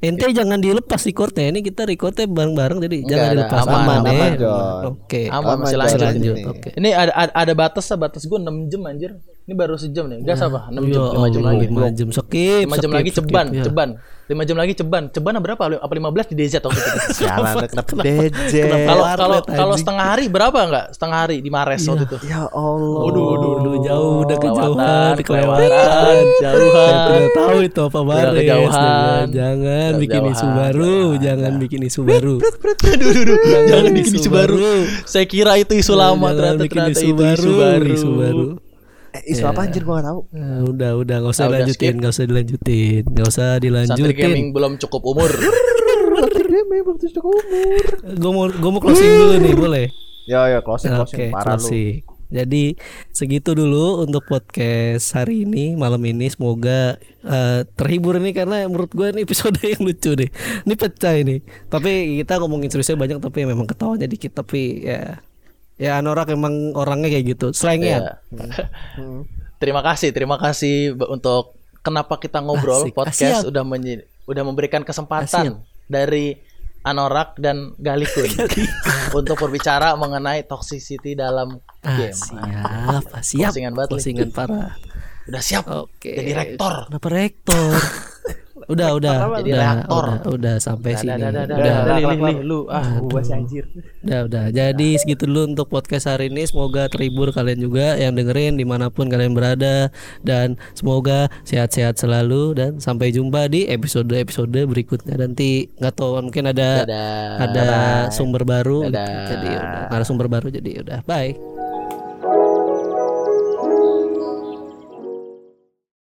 A: ente jangan dilepas recordnya. Ini kita recordnya bareng-bareng, jadi
B: Enggak
A: jangan
B: ada,
A: dilepas.
B: aman,
A: ya.
C: aman, John.
A: Oke.
B: Aman,
C: Aman,
B: masih lanjut.
A: Oke.
B: Ini ada ada, ada batas batas gue 6 jam anjir. Ini baru sejam nih. Gas apa? 6
A: Ya
B: jam, 5 jam lagi.
A: lima jam skip
B: 5 jam
A: skip,
B: lagi ceban, ceban. 5 jam lagi ceban. Ceban berapa? Apa 15 di DZ waktu itu? [laughs]
C: Sialan kenapa DJ?
B: Kalau kalau kalau setengah hari berapa enggak? Setengah hari di Mares waktu itu.
C: Ya Allah.
A: Waduh, waduh, waduh, jauh udah kejauhan,
B: Kelewatan, jauhan.
A: tidak tahu itu apa baris.
B: kejauhan.
A: Jangan bikin isu baru, jangan bikin isu baru.
B: Aduh, aduh. Jangan bikin isu baru. Saya kira itu isu lama ternyata ternyata itu isu baru.
A: isu baru.
C: Eh, isu apa anjir gua gak tahu.
A: Nah, udah, udah nggak usah
B: Ah, udah
A: dilanjutin, nggak usah dilanjutin, nggak usah
B: Santri
A: dilanjutin. [laughs]
B: gaming belum cukup umur.
A: Gue mau, gue mau closing dulu nih, boleh?
C: Yo yo closing
A: Oke,
C: closing parah lu.
A: closing. Jadi segitu dulu untuk podcast hari ini malam ini semoga eh, terhibur nih karena menurut gue ini episode [laughs] yang lucu nih. Ini pecah ini. Tapi kita ngomongin seriusnya banyak tapi memang ketawanya dikit tapi ya ya Anorak emang orangnya kayak gitu. Slangian.
B: Ya. [laughs] terima kasih, terima kasih untuk kenapa kita ngobrol
A: Asik.
B: podcast
A: Siap.
B: udah menyi- udah memberikan kesempatan dari Anorak dan [laughs] Galikun untuk berbicara mengenai toxicity dalam
A: Ah,
B: game.
A: siap, ah, siap.
B: Closingan banget.
A: Closingan parah.
B: Udah siap
A: Oke.
B: jadi rektor.
A: Kenapa rektor? [laughs] udah, udah,
B: Jadi
A: udah,
B: reaktor.
A: udah, udah sampai
B: Dah,
A: sini.
B: dah, dah, dah,
A: Udah.
B: dah, Li, Li, Li, lu ah
C: Gua sih anjir.
A: Udah udah. Jadi segitu dulu untuk podcast hari ini. Semoga terhibur kalian juga Yang dengerin di mana pun kalian berada. Dan semoga sehat-sehat selalu. Dan sampai jumpa di episode-episode berikutnya Nanti. Nggak tahu mungkin ada
B: Dadah.
A: Ada sumber baru.
B: Dadah.
A: Jadi udah. Ada sumber baru jadi udah. Bye